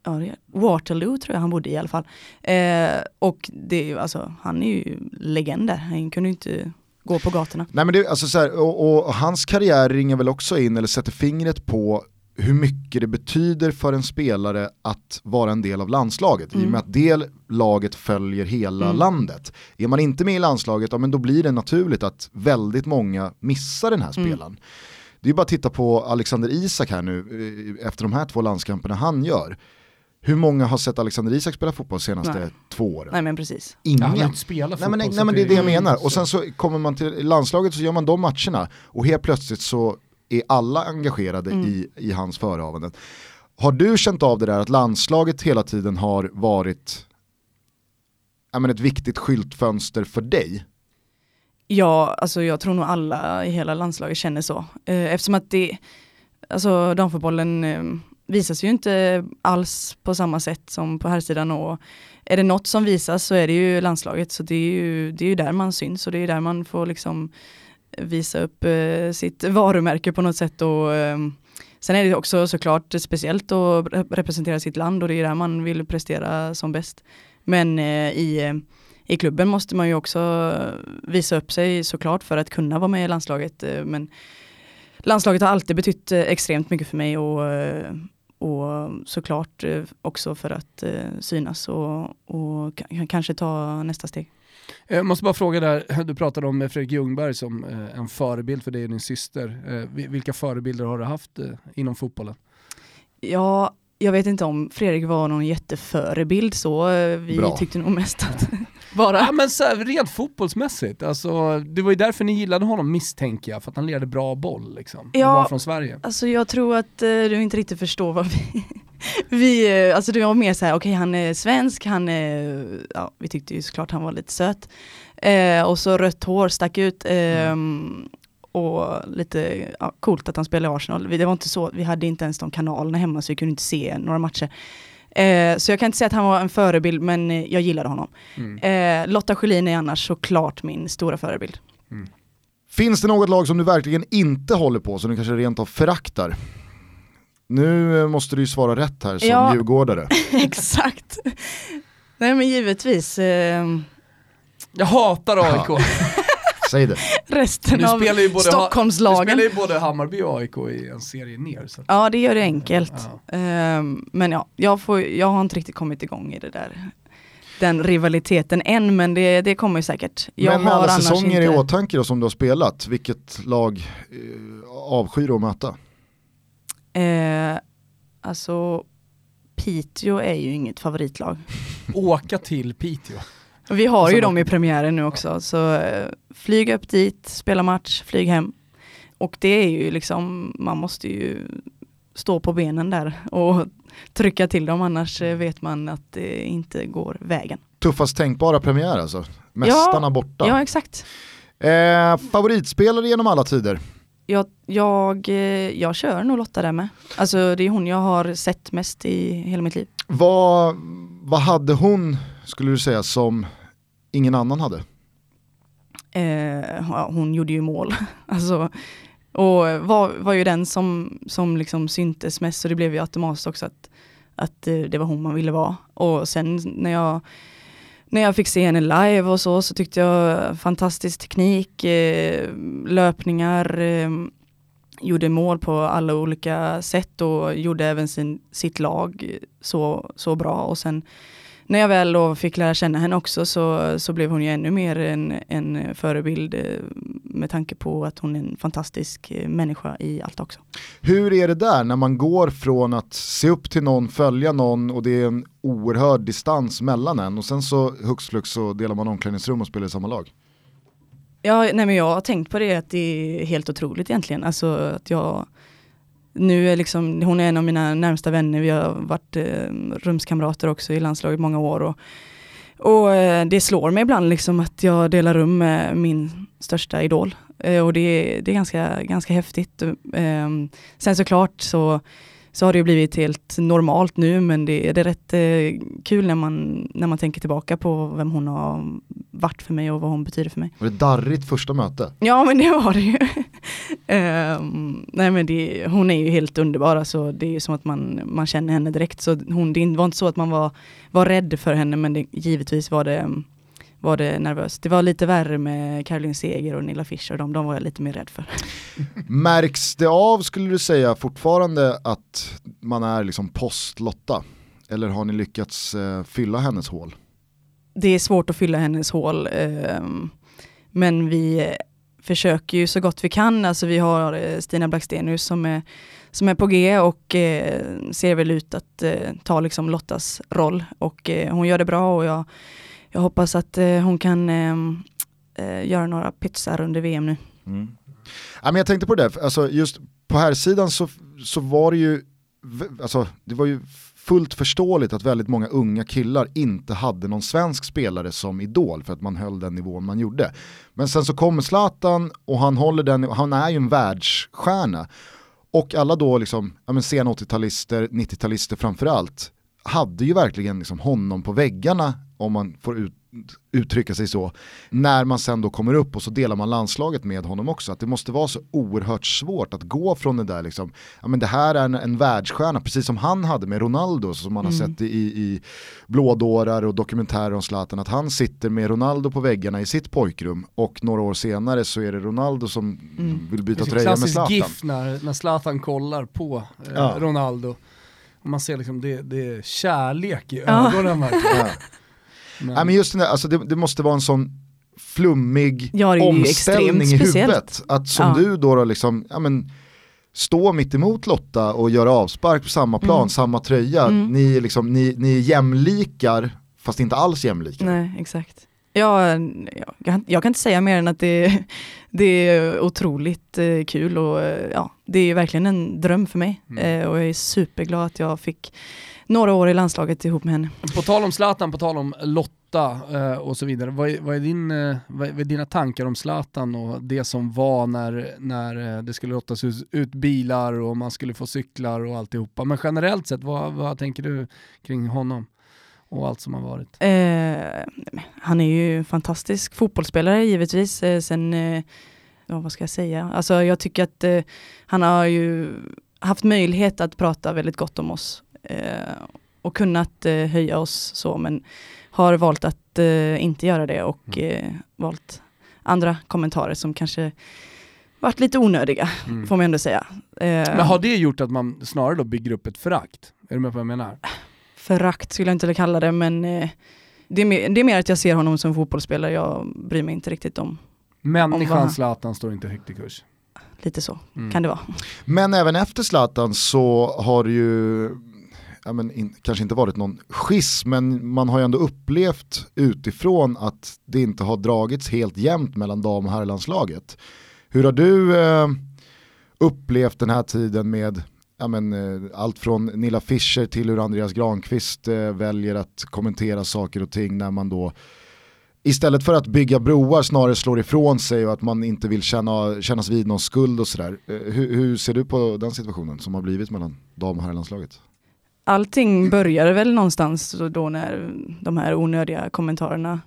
ja, det är- Waterloo tror jag han bodde i alla fall. Eh, och det är ju, alltså, han är ju legend där, han kunde ju inte gå på gatorna. Nej men det, alltså så här, och, och hans karriär ringer väl också in eller sätter fingret på hur mycket det betyder för en spelare att vara en del av landslaget. I och Mm. med att det laget följer hela Mm. landet. Är man inte med i landslaget, ja, men då blir det naturligt att väldigt många missar den här Mm. spelaren. Det är bara att titta på Alexander Isak här nu, eh, efter de här två landskamperna han gör. Hur många har sett Alexander Isak spela fotboll de senaste Nej. två åren? Nej men precis. Ingen. Han har ju inte spelat Nej men, fotboll, nej men det är det jag Mm. menar. Och sen så kommer man till landslaget så gör man de matcherna och helt plötsligt så är alla engagerade Mm. i, i hans förehavanden. Har du känt av det där att landslaget hela tiden har varit ja, men ett viktigt skyltfönster för dig? Ja, alltså jag tror nog alla i hela landslaget känner så. Eh, eftersom att det, alltså damfotbollen, eh, visas ju inte alls på samma sätt som på här sidan och är det något som visas så är det ju landslaget så det är ju, det är ju där man syns och det är där man får liksom visa upp eh, sitt varumärke på något sätt och eh, sen är det också såklart speciellt att representera sitt land och det är där man vill prestera som bäst. Men eh, i, eh, i klubben måste man ju också visa upp sig såklart för att kunna vara med i landslaget eh, men landslaget har alltid betytt eh, extremt mycket för mig och, eh, och såklart eh, också för att eh, synas och, och kanske ta nästa steg. Jag måste bara fråga där, du pratade om Fredrik Ljungberg som eh, en förebild för dig och din syster. Eh, vilka förebilder har du haft eh, inom fotbollen? Ja, jag vet inte om Fredrik var någon jätteförebild så, vi Bra. tyckte nog mest att bara... <laughs> Ja men så här, rent fotbollsmässigt, alltså, det var ju därför ni gillade honom misstänker jag, för att han lirade bra boll liksom. Ja, var från Sverige. Alltså jag tror att uh, du inte riktigt förstår vad vi vi, alltså det var mer så här, okej okay, han är svensk, han är, ja vi tyckte ju såklart han var lite söt. Eh, och så rött hår stack ut. Eh, mm. Och lite ja, coolt att han spelade i Arsenal. Det var inte så, vi hade inte ens de kanalerna hemma så vi kunde inte se några matcher. Eh, så jag kan inte säga att han var en förebild men eh, jag gillade honom. Mm. Eh, Lotta Schelin är annars såklart min stora förebild. Mm. Finns det något lag som du verkligen inte håller på, som du kanske rent av föraktar? Nu måste du ju svara rätt här som ja, <laughs> djurgårdare. exakt. Nej men givetvis. Eh... Jag hatar AIK. Ja. <laughs> Säg det. Resten du av Stockholmslagen. Du spelar ju både Hammarby och AIK i en serie ner. Så. Ja det gör det enkelt. Ja. Um, men ja, jag, får, jag har inte riktigt kommit igång i det där den rivaliteten än, men det, det kommer säkert. Jag men med alla säsonger inte... i åtanke då, som du har spelat, vilket lag eh, avskyr du att möta? Eh, alltså, Piteå är ju inget favoritlag. <laughs> Åka till Piteå. Vi har ju dem i premiären nu också, så eh, flyg upp dit, spela match, flyg hem. Och det är ju liksom, man måste ju stå på benen där och <laughs> trycka till dem annars eh, vet man att det inte går vägen. Tuffast tänkbara premiär alltså, mästarna ja, borta. Ja exakt. Eh, favoritspelare genom alla tider? Jag, jag, eh, jag kör nog Lotta där med. Alltså det är hon jag har sett mest i hela mitt liv. Vad, vad hade hon, skulle du säga, som ingen annan hade? Eh, hon gjorde ju mål. <laughs> alltså, och var, var ju den som, som liksom syntes mest så det blev ju automatiskt också att, att eh, det var hon man ville vara. Och sen när jag när jag fick se henne live och så, så tyckte jag fantastisk teknik, eh, löpningar, eh, gjorde mål på alla olika sätt och gjorde även sin, sitt lag så, så bra. Och sen när jag väl då fick lära känna henne också så, så blev hon ju ännu mer en, en förebild eh, med tanke på att hon är en fantastisk eh, människa i allt också. Hur är det där när man går från att se upp till någon, följa någon och det är en oerhörd distans mellan en och sen så hux flux så delar man omklädningsrum och spelar i samma lag? Ja, nej men jag har tänkt på det att det är helt otroligt egentligen. Alltså att jag nu är liksom, hon är en av mina närmsta vänner, vi har varit eh, rumskamrater också i landslaget många år. Och, och eh, det slår mig ibland liksom att jag delar rum med min största idol. Eh, och det, det är ganska, ganska häftigt. Eh, sen såklart så så har det ju blivit helt normalt nu men det, det är rätt eh, kul när man, när man tänker tillbaka på vem hon har varit för mig och vad hon betyder för mig. Var det darrigt första möte? Ja men det var det ju. Um, nej men det, hon är ju helt underbar, alltså, det är ju som att man, man känner henne direkt. Så hon, det var inte så att man var, var rädd för henne men det, givetvis var det var det nervöst. Det var lite värre med Caroline Seger och Nilla Fischer, de, de var jag lite mer rädd för. <laughs> Märks det av, skulle du säga, fortfarande att man är liksom post-Lotta? Eller har ni lyckats eh, fylla hennes hål? Det är svårt att fylla hennes hål, eh, men vi försöker ju så gott vi kan. Alltså vi har eh, Stina Blackstenius som är, som är på G och eh, ser väl ut att eh, ta liksom Lottas roll och eh, hon gör det bra och jag jag hoppas att eh, hon kan ehm, eh, göra några pytsar under VM nu. Mm. Ja, men jag tänkte på det, alltså just på här sidan så, så var det ju, alltså, det var ju fullt förståeligt att väldigt många unga killar inte hade någon svensk spelare som idol för att man höll den nivån man gjorde. Men sen så kommer Zlatan och han håller den, han är ju en världsstjärna. och alla då liksom, ja men sen 80-talister, 90-talister framförallt, hade ju verkligen liksom honom på väggarna, om man får ut, uttrycka sig så, när man sen då kommer upp och så delar man landslaget med honom också. Att det måste vara så oerhört svårt att gå från det där liksom, ja men det här är en, en världsstjärna, precis som han hade med Ronaldo som man har Mm. sett i, i blådårar och dokumentärer om Zlatan, att han sitter med Ronaldo på väggarna i sitt pojkrum och några år senare så är det Ronaldo som Mm. vill byta en tröja med klassisk Zlatan. GIF när, när Zlatan kollar på eh, Ja. Ronaldo. Och man ser liksom det, det är kärlek i Ja. ögonen verkligen. <laughs> Ja. Men, Nej, men just den där, alltså det, det måste vara en sån flummig Ja, det är ju omställning i speciellt. huvudet. Att som Ja. du då, då liksom, ja, men, stå mitt emot Lotta och göra avspark på samma plan, Mm. samma tröja. Mm. Ni, är liksom, ni, ni är jämlikar, fast inte alls jämlika. Nej, exakt. Ja, ja, jag, kan- jag kan inte säga mer än att det, <laughs> det är otroligt eh, kul och eh, ja, det är verkligen en dröm för mig. Mm. Eh, och jag är superglad att jag fick några år i landslaget ihop med henne. På tal om Zlatan, på tal om Lotta eh, och så vidare, vad är, vad, är din, eh, vad, är, vad är dina tankar om Zlatan och det som var när, när eh, det skulle lottas ut, ut bilar och man skulle få cyklar och alltihopa. Men generellt sett, vad, vad tänker du kring honom och allt som har varit? Eh, han är ju en fantastisk fotbollsspelare givetvis. Eh, sen, eh, ja, vad ska jag säga? Alltså jag tycker att eh, han har ju haft möjlighet att prata väldigt gott om oss och kunnat eh, höja oss så men har valt att eh, inte göra det och eh, valt andra kommentarer som kanske varit lite onödiga Mm. får man ändå säga. Eh, Men har det gjort att man snarare då bygger upp ett förakt? Är du med på vad jag menar? förakt skulle jag inte kalla det men eh, det, är mer, det är mer att jag ser honom som fotbollsspelare. Jag bryr mig inte riktigt om Människan Zlatan står inte högt i kurs. lite så Mm. kan det vara. Men även efter Zlatan så har det ju, ja men in, kanske inte varit någon schism, men man har ju ändå upplevt utifrån att det inte har dragits helt jämnt mellan dam och herrlandslaget. Hur har du eh, upplevt den här tiden med ja men, eh, allt från Nilla Fischer till hur Andreas Granqvist eh, väljer att kommentera saker och ting när man då istället för att bygga broar snarare slår ifrån sig och att man inte vill känna, kännas vid någon skuld och sådär. Eh, hur, hur ser du på den situationen som har blivit mellan dam och herrlandslaget? Allting började väl någonstans då när de här onödiga kommentarerna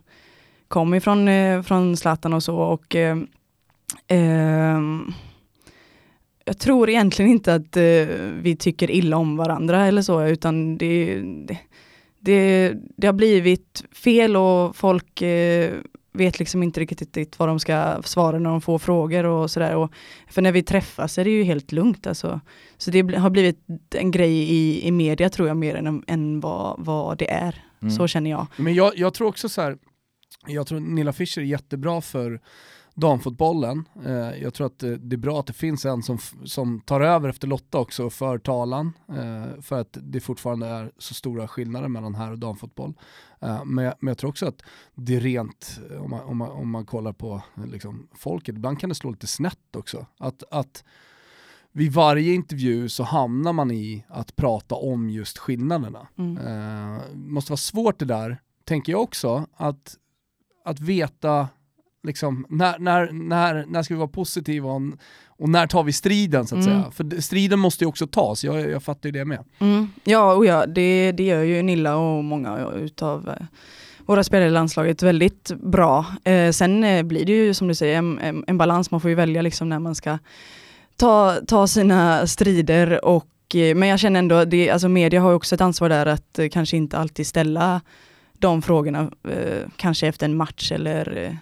kom ifrån eh, från Zlatan och så. Och eh, eh, jag tror egentligen inte att eh, vi tycker illa om varandra eller så utan det, det, det, det har blivit fel och folk eh, vet liksom inte riktigt vad de ska svara när de får frågor och sådär. För när vi träffas är det ju helt lugnt alltså. Så det har blivit en grej i, i media tror jag mer än, än vad, vad det är. Mm. Så känner jag. Men jag, jag tror också så här. jag tror Nilla Fischer är jättebra för damfotbollen. Eh, jag tror att det, det är bra att det finns en som, som tar över efter Lotta också för talan. Eh, för att det fortfarande är så stora skillnader mellan här och damfotboll. Eh, men, jag, men jag tror också att det är rent, eh, om man, om man, om man kollar på eh, liksom, folket, ibland kan det slå lite snett också. Att, att vid varje intervju så hamnar man i att prata om just skillnaderna. Mm. Eh, måste vara svårt det där, tänker jag också, att, att veta liksom, när, när, när, när ska vi vara positiva och, och när tar vi striden så att Mm. säga. För striden måste ju också tas, jag, jag fattar ju det med. Mm. Ja, och ja det, det gör ju Nilla och många utav eh, våra spelare i landslaget väldigt bra. Eh, sen eh, blir det ju som du säger en, en, en balans, man får ju välja liksom när man ska ta, ta sina strider och eh, men jag känner ändå, det, alltså media har också ett ansvar där att kanske inte alltid ställa de frågorna, eh, kanske efter en match eller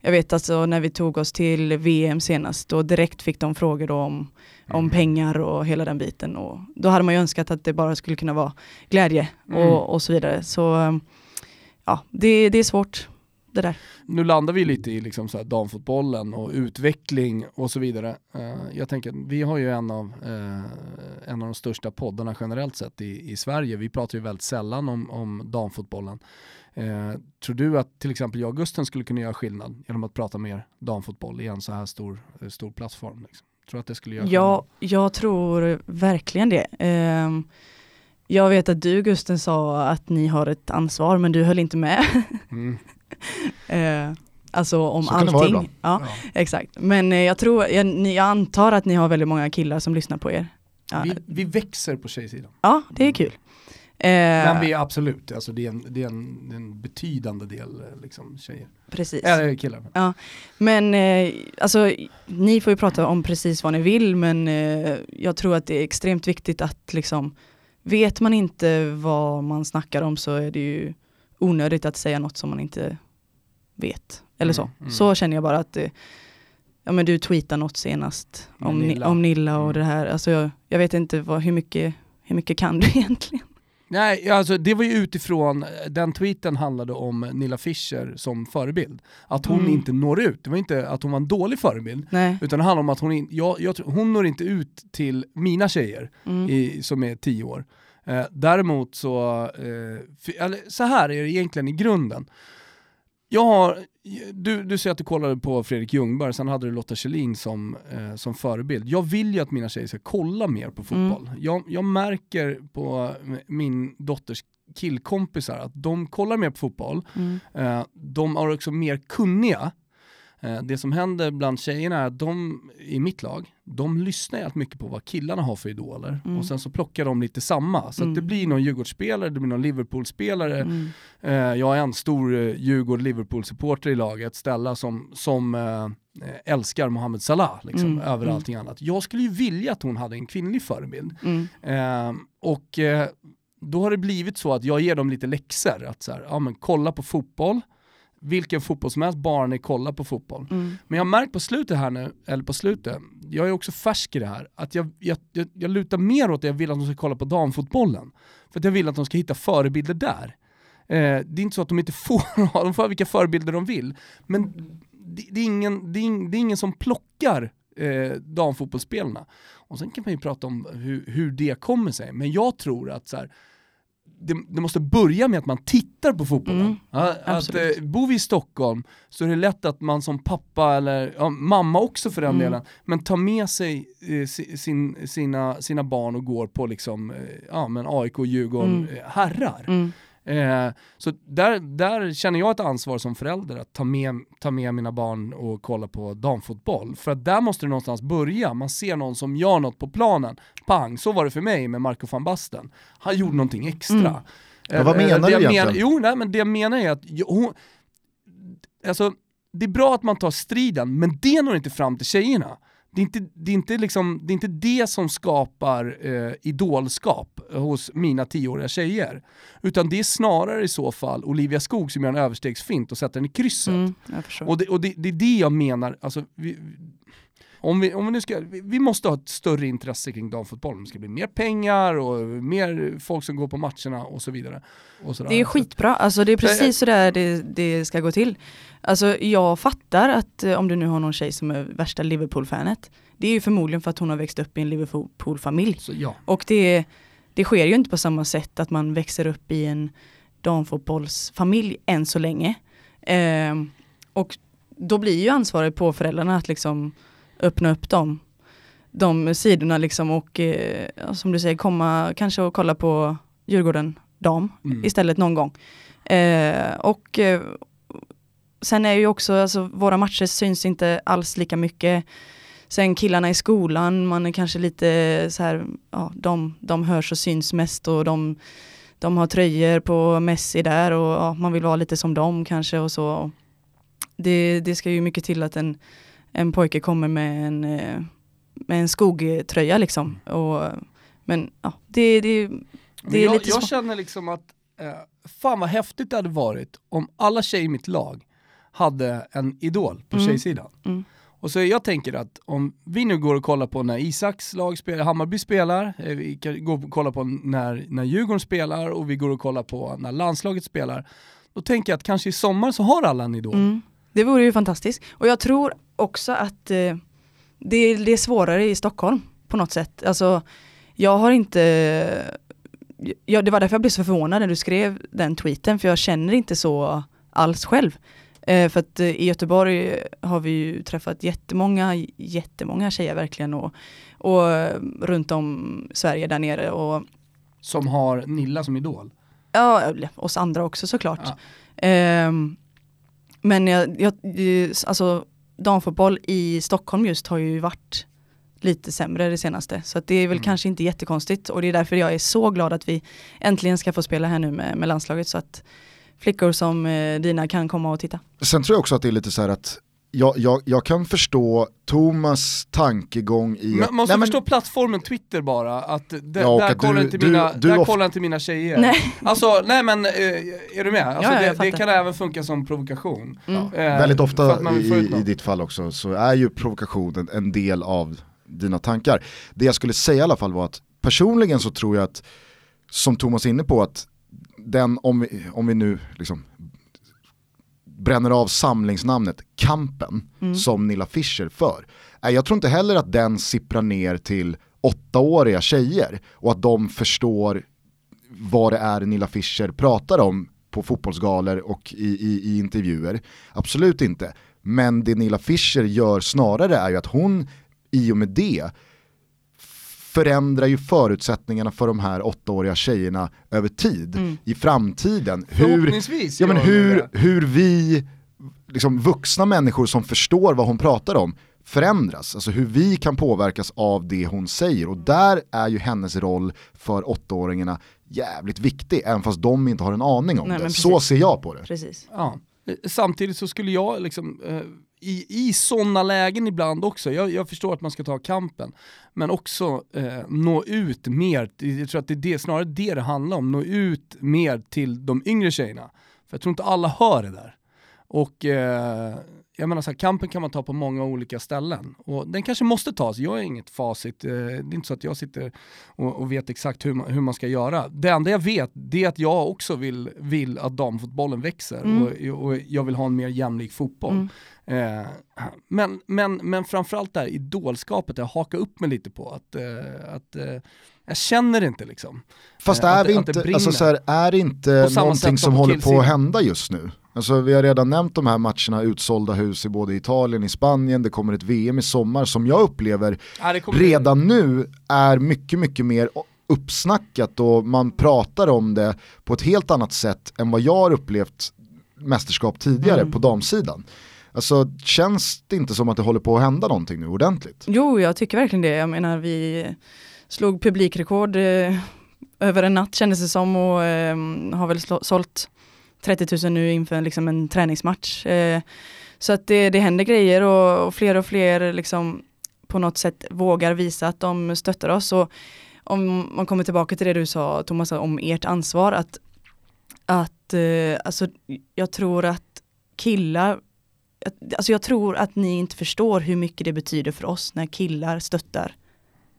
jag vet alltså när vi tog oss till VM senast, då direkt fick de frågor då om, om pengar och hela den biten. Och då hade man ju önskat att det bara skulle kunna vara glädje Mm. och, och så vidare. Så eh, ja, det, det är svårt det där. Nu landar vi lite i liksom så damfotbollen och utveckling och så vidare. Eh, jag tänker, vi har ju en av, eh, en av de största poddarna generellt sett i, i Sverige. Vi pratar ju väldigt sällan om, om damfotbollen. Eh, tror du att till exempel jag och Gusten skulle kunna göra skillnad genom att prata mer damfotboll i en så här stor, eh, stor plattform? Liksom? Tror du att det skulle göra Ja, jag tror verkligen det. Ehm, jag vet att du Gusten sa att ni har ett ansvar men du höll inte med. Mm. <laughs> Eh, Alltså om Så kan det vara allting. Ja, Ja. exakt. Men eh, jag tror, jag, jag antar att ni har väldigt många killar som lyssnar på er. Ja, Vi, vi växer på tjejsidan. ja det är kul. Eh, Men absolut, alltså det är en, det är en, det är en betydande del eh, liksom, tjejer. precis. Eller killar. Men eh, alltså, ni får ju prata om precis vad ni vill men eh, jag tror att det är extremt viktigt att liksom vet man inte vad man snackar om så är det ju onödigt att säga något som man inte vet. Eller så. Mm, mm. Så känner jag bara att eh, ja, men du tweetade något senast om Nilla, Nilla. om Nilla och Mm. det här. Alltså, jag, jag vet inte vad, hur, mycket, hur mycket kan du <laughs> egentligen? Nej, alltså det var ju utifrån, den tweeten handlade om Nilla Fischer som förebild. Att hon Mm. inte når ut, det var inte att hon var en dålig förebild, Nej. utan det handlar om att hon, in, jag, jag, hon når inte ut till mina tjejer Mm. i, som är tio år. Eh, däremot så, eh, för, eller, så här är det egentligen i grunden. Jag har, du, du säger att du kollade på Fredrik Ljungberg, sen hade du Lotta Schelin som, eh, som förebild. Jag vill ju att mina tjejer ska kolla mer på fotboll. Jag, jag märker på min dotters killkompisar att de kollar mer på fotboll, Mm. Eh, de är också mer kunniga. Eh, det som händer bland tjejerna är att de i mitt lag, de lyssnar jävligt mycket på vad killarna har för idoler Mm. och sen så plockar de lite samma. Så Mm. det blir någon Djurgårdsspelare, det blir någon Liverpool-spelare. Mm. Eh, jag är en stor eh, Djurgård-Liverpool-supporter i laget, Stella, som, som älskar Mohamed Salah liksom, Mm, över mm. allting annat. Jag skulle ju vilja att hon hade en kvinnlig förebild. Mm. Och då har det blivit så att jag ger dem lite läxor. Att så här, ja, men kolla på fotboll, vilken fotboll som helst, bara ni kollar på fotboll. Mm. Men jag har märkt på slutet här nu, eller på slutet, jag är också färsk i det här, att jag, jag, jag, jag lutar mer åt att jag vill att de ska kolla på damfotbollen. För att jag vill att de ska hitta förebilder där. Eh, det är inte så att de inte <laughs> får ha, de får ha vilka förebilder de vill. Men det, det, är, ingen, det, är, ing- det är ingen som plockar eh, damfotbollsspelarna. Och sen kan man ju prata om hur, hur det kommer sig, men jag tror att så här, det, det måste börja med att man tittar på fotbollen. Mm, Ja, att, eh, bor vi i Stockholm så är det lätt att man som pappa, eller ja, mamma också för den Mm. delen, men tar med sig eh, si- sin, sina, sina barn och går på liksom, eh, ja, men AIK Djurgården Mm. eh, herrar. Mm. Eh, så där, där känner jag ett ansvar som förälder att ta med, ta med mina barn och kolla på damfotboll. För att där måste det någonstans börja. Man ser någon som gör något på planen. Pang, så var det för mig med Marco van Basten. Han gjorde någonting extra. Mm. Ja, vad Eh, menar det du jag egentligen? Men, jo, nej, men det jag menar är att hon, alltså, det är bra att man tar striden, men det når inte fram till tjejerna. Det är inte det, är inte liksom, det, är inte det som skapar eh, idolskap hos mina tioåriga tjejer. Utan det är snarare i så fall Olivia Skog som gör en överstegsfint och sätter den i krysset. Mm. Och, det, och det, det är det jag menar, alltså, vi, om vi, om vi, nu ska, vi, måste ha ett större intresse kring damfotboll. Det ska bli mer pengar och mer folk som går på matcherna och så vidare. Och. Det är skitbra, alltså det är Så jag- precis så där det, det ska gå till. Alltså jag fattar att eh, om du nu har någon tjej som är värsta Liverpool-fanet, det är ju förmodligen för att hon har växt upp i en Liverpool-familj. Ja. Och det, det sker ju inte på samma sätt att man växer upp i en damfotbollsfamilj än så länge. Ehm, och då blir ju ansvaret på föräldrarna att liksom öppna upp dem, de sidorna liksom och eh, som du säger komma kanske och kolla på Djurgården dam Mm. istället någon gång. Eh, och eh, sen är ju också, alltså våra matcher syns inte alls lika mycket. Sen killarna i skolan, man är kanske lite så här, ja, de, de hörs och syns mest och de, de har tröjor på Messi där och ja, man vill vara lite som dem kanske och så. Det, det ska ju mycket till att en, en pojke kommer med en, eh, med en skogtröja liksom. Och, men ja, det, det, det är jag, lite jag känner liksom att, eh, fan vad häftigt det hade varit om alla tjejer i mitt lag hade en idol på Mm. tjejsidan. Mm. Och så jag tänker att om vi nu går och kollar på när Isaks lag spelar, Hammarby spelar, eh, vi kan gå och kolla på när, när Djurgården spelar och vi går och kollar på när landslaget spelar. Då tänker jag att kanske i sommar så har alla en idol. Mm. Det vore ju fantastiskt. Och jag tror också att eh, det, det är svårare i Stockholm på något sätt. Alltså, jag har inte, ja, det var därför jag blev så förvånad när du skrev den tweeten, för jag känner inte så alls själv. Eh, för att eh, i Göteborg har vi ju träffat jättemånga, jättemånga tjejer verkligen och, och eh, runt om Sverige där nere och Som har Nilla som idol. ja, oss andra också såklart. Ja. Men jag, jag, alltså, damfotboll i Stockholm just har ju varit lite sämre det senaste. Så det är väl mm. kanske inte jättekonstigt och det är därför jag är så glad att vi äntligen ska få spela här nu med, med landslaget så att flickor som eh, dina kan komma och titta. Sen tror jag också att det är lite så här att jag, jag, jag kan förstå Thomas tankegång i... Man måste nej, förstå men... plattformen Twitter bara, att ja, där, kollar, du, inte mina, du, där kollar inte mina tjejer. Nej. Alltså, nej men eh, är du med? Alltså, ja, det, det, kan även funka som provokation. Mm. Eh, Väldigt ofta i, i ditt fall också så är ju provokationen en del av dina tankar. Det jag skulle säga i alla fall var att personligen så tror jag att, som Thomas är inne på, att den, om vi, om vi nu liksom bränner av samlingsnamnet Kampen mm. som Nilla Fischer för. Jag tror inte heller att den sipprar ner till åttaåriga tjejer och att de förstår vad det är Nilla Fischer pratar om på fotbollsgalor och i, i, i intervjuer. Absolut inte. Men det Nilla Fischer gör snarare är ju att hon i och med det förändrar ju förutsättningarna för de här åttaåriga tjejerna över tid mm. i framtiden. Hur, ja, men hur, hur vi, liksom vuxna människor som förstår vad hon pratar om, förändras. Alltså hur vi kan påverkas av det hon säger. Och där är ju hennes roll för åttaåringarna jävligt viktig, även fast de inte har en aning om Nej, det. Så ser jag på det. Precis. Ja. Samtidigt så skulle jag liksom eh, i, i sådana lägen ibland också, jag, jag, förstår att man ska ta kampen, men också eh, nå ut mer, jag tror att det är det, snarare det det handlar om, nå ut mer till de yngre tjejerna. För jag tror inte alla hör det där. Och eh, jag menar så här, kampen kan man ta på många olika ställen. Och den kanske måste tas, jag har inget facit. Eh, det är inte så att jag sitter och, och vet exakt hur man, hur man, ska göra. Det enda jag vet, det är att jag också vill, vill att damfotbollen växer mm. och, och, jag vill ha en mer jämlik fotboll. Mm. Eh, men, men, men framförallt det här idolskapet, jag hakar upp mig lite på att, eh, att eh, jag känner det inte liksom. Fast är, det, inte, det alltså så här, är det inte någonting som håller på att hända just nu? Alltså vi har redan nämnt de här matcherna, utsålda hus i både Italien och Spanien, det kommer ett VM i sommar som jag upplever ja, redan nu är mycket, mycket mer uppsnackat och man pratar om det på ett helt annat sätt än vad jag har upplevt mästerskap tidigare mm. på damsidan. Alltså känns det inte som att det håller på att hända någonting nu ordentligt? Jo, jag tycker verkligen det. Jag menar vi slog publikrekord eh, över en natt kändes det som och eh, har väl sålt 30 000 nu inför liksom en träningsmatch. Eh, så att det, det händer grejer och, och, fler och fler liksom på något sätt vågar visa att de stöttar oss. Och om man kommer tillbaka till det du sa Thomas om ert ansvar att, att eh, alltså, jag tror att killar Alltså jag tror att ni inte förstår hur mycket det betyder för oss när killar stöttar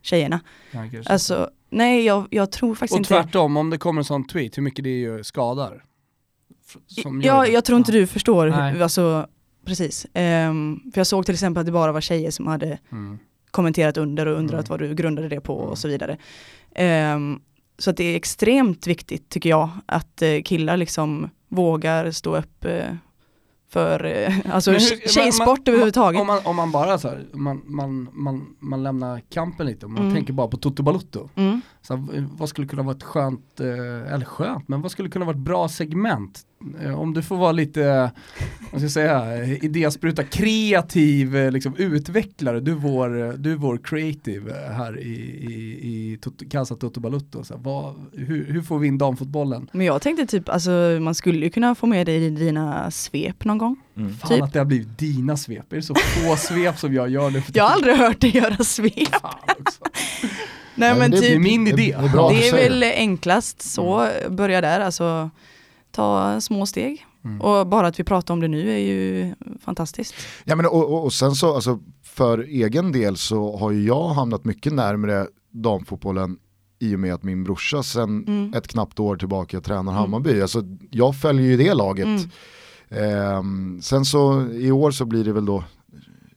tjejerna. Alltså, nej jag, jag tror faktiskt och inte... Och tvärtom, om det kommer en sån tweet, hur mycket det ju skadar? ja, jag tror inte du förstår, hur, alltså, precis. Um, för jag såg till exempel att det bara var tjejer som hade mm. kommenterat under och undrat mm. vad du grundade det på mm. och så vidare. Um, så att det är extremt viktigt tycker jag att uh, killar liksom vågar stå upp uh, för eh, <laughs> alltså hur, tjejsport man, överhuvudtaget. Om man, om man bara så här, man, man, man, man lämnar kampen lite, och man mm. tänker bara på Toto Balutto. Mm. Så vad skulle kunna vara ett skönt, eh, eller skönt, men vad skulle kunna vara ett bra segment om du får vara lite, vad ska jag säga, idéspruta kreativ eh, liksom, utvecklare, du är vår, du är vår creative här i, i, i Casa Toto Balutto. Så vad, hur, hur, får vi in damfotbollen? Men jag tänkte typ, alltså man skulle ju kunna få med dig i dina svep någon gång. Mm. Fan typ. att det har blivit dina svep, är det så få <laughs> svep som jag gör nu? Jag har aldrig hört dig göra svep. Nej men, men det, typ, det är min idé. Det, det, det är väl enklast så, mm. börja där alltså ta små steg. Mm. Och bara att vi pratar om det nu är ju fantastiskt. Ja, men och, och, och sen så, alltså, för egen del så har ju jag hamnat mycket närmare damfotbollen i och med att min brorsa sen mm. ett knappt år tillbaka tränar mm. Hammarby. Alltså, jag följer ju det laget. Mm. Eh, sen så i år så blir det väl då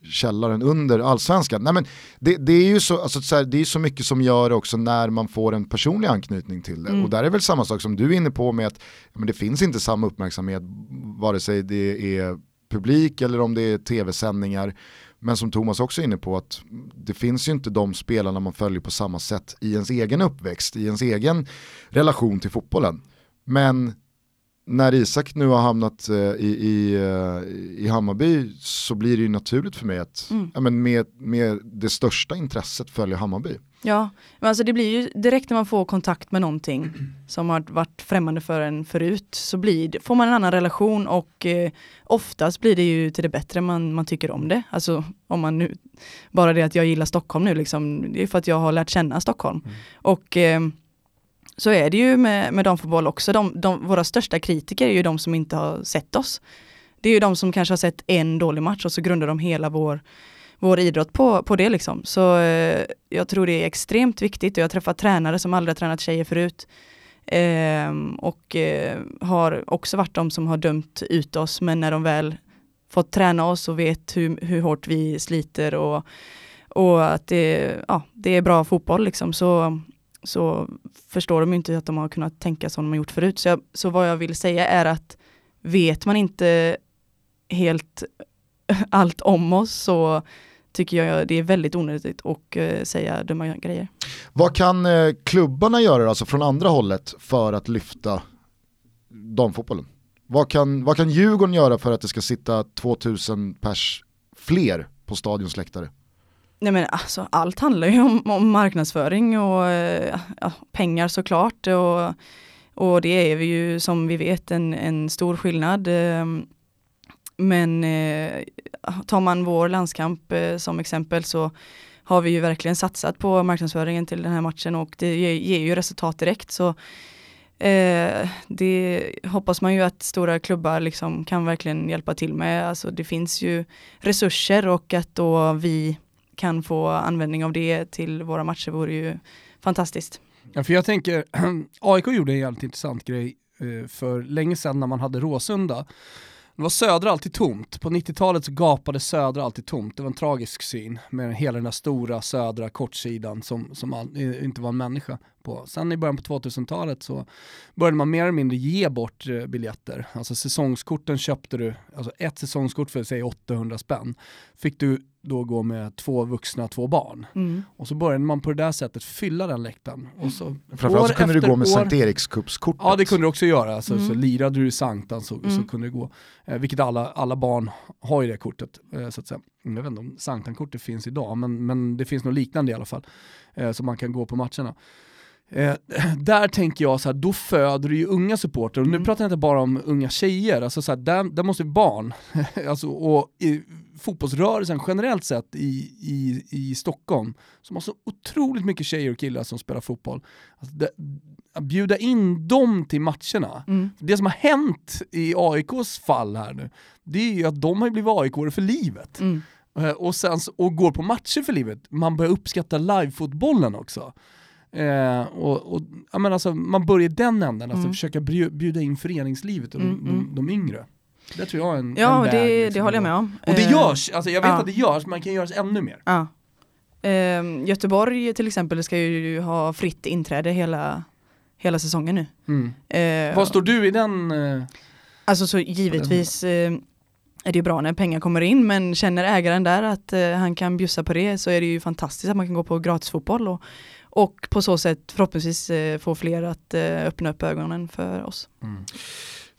källaren under allsvenskan. Nej, men det, det är ju så, alltså, så här, det är så mycket som gör också när man får en personlig anknytning till det. Mm. Och där är väl samma sak som du är inne på med att men det finns inte samma uppmärksamhet vare sig det är publik eller om det är tv-sändningar. Men som Thomas också är inne på att det finns ju inte de spelarna man följer på samma sätt i ens egen uppväxt, i ens egen relation till fotbollen. Men när Isak nu har hamnat eh, i, i, eh, i Hammarby så blir det ju naturligt för mig att Mm. ja, men med, med det största intresset följa Hammarby. Ja, men alltså det blir ju direkt när man får kontakt med någonting som har varit främmande för en förut så blir, får man en annan relation och eh, oftast blir det ju till det bättre man, man tycker om det. Alltså om man nu, bara det att jag gillar Stockholm nu liksom, det är för att jag har lärt känna Stockholm. Mm. Och eh, så är det ju med, med damfotboll också, de, de, våra största kritiker är ju de som inte har sett oss. Det är ju de som kanske har sett en dålig match och så grundar de hela vår vår idrott på, på det liksom. Så eh, jag tror det är extremt viktigt och jag har träffat tränare som aldrig har tränat tjejer förut. Eh, och eh, har också varit de som har dömt ut oss men när de väl fått träna oss och vet hur, hur hårt vi sliter och, och att det, ja, det är bra fotboll liksom så, så förstår de ju inte att de har kunnat tänka som de har gjort förut. Så, jag, så vad jag vill säga är att vet man inte helt <laughs> allt om oss så tycker jag det är väldigt onödigt att eh, säga dumma grejer. Vad kan eh, klubbarna göra alltså från andra hållet för att lyfta damfotbollen? Vad kan, vad kan Djurgården göra för att det ska sitta 2000 pers fler på stadions läktare? Nej men alltså allt handlar ju om, om marknadsföring och eh, ja, pengar såklart och, och det är vi ju som vi vet en, en stor skillnad. Ehm, men eh, tar man vår landskamp eh, som exempel så har vi ju verkligen satsat på marknadsföringen till den här matchen och det ger, ger ju resultat direkt. Så eh, det hoppas man ju att stora klubbar liksom kan verkligen hjälpa till med. Alltså det finns ju resurser och att då vi kan få användning av det till våra matcher vore ju fantastiskt. Ja, för jag tänker, <clears throat> AIK gjorde en jävligt intressant grej eh, för länge sedan när man hade Råsunda. Det var Södra alltid tomt. På 90-talet så gapade Södra alltid tomt. Det var en tragisk syn med hela den där stora södra kortsidan som, som all, eh, inte var en människa på. Sen i början på 2000-talet så började man mer eller mindre ge bort eh, biljetter. Alltså säsongskorten köpte du, alltså ett säsongskort för säg 800 spänn. Fick du då gå med två vuxna, två barn. Mm. Och så började man på det där sättet fylla den läktaren. Och så, Framförallt så kunde du gå med år- Sankt Erikscupskortet. Ja det kunde du också göra, alltså, Mm. så lirade du i Sanktan så, så Mm. kunde det gå. Eh, vilket alla, alla barn har ju det kortet, eh, så att säga. Jag vet inte om Sanktan-kortet finns idag, men, men det finns något liknande i alla fall. Eh, så man kan gå på matcherna. Eh, <clears throat> där tänker jag så här, då föder du ju unga supportrar, och nu Mm. pratar jag inte bara om unga tjejer, alltså så här, där, där måste barn, <laughs> alltså, och i, fotbollsrörelsen generellt sett i, i, i Stockholm, som har så otroligt mycket tjejer och killar som spelar fotboll, alltså, det, att bjuda in dem till matcherna. Mm. Det som har hänt i AIKs fall här nu, det är ju att de har blivit aik för livet. Mm. Eh, och, sen, och går på matcher för livet. Man börjar uppskatta livefotbollen också. Eh, och, och, ja, men alltså, man börjar i den änden, alltså Mm. försöka bjuda in föreningslivet och de, Mm, mm. de, de yngre. Det tror jag är en, Ja, en väg, det, liksom, det håller jag med om. Och det Eh, görs, alltså jag vet ja. att det görs, man kan göra ännu mer. Ja. Eh, Göteborg till exempel ska ju ha fritt inträde hela, hela säsongen nu. Mm. Eh, Vad står du i den? Eh, Alltså så givetvis eh, är det bra när pengar kommer in men känner ägaren där att eh, han kan bjussa på det så är det ju fantastiskt att man kan gå på gratisfotboll och, och på så sätt förhoppningsvis eh, få fler att eh, öppna upp ögonen för oss.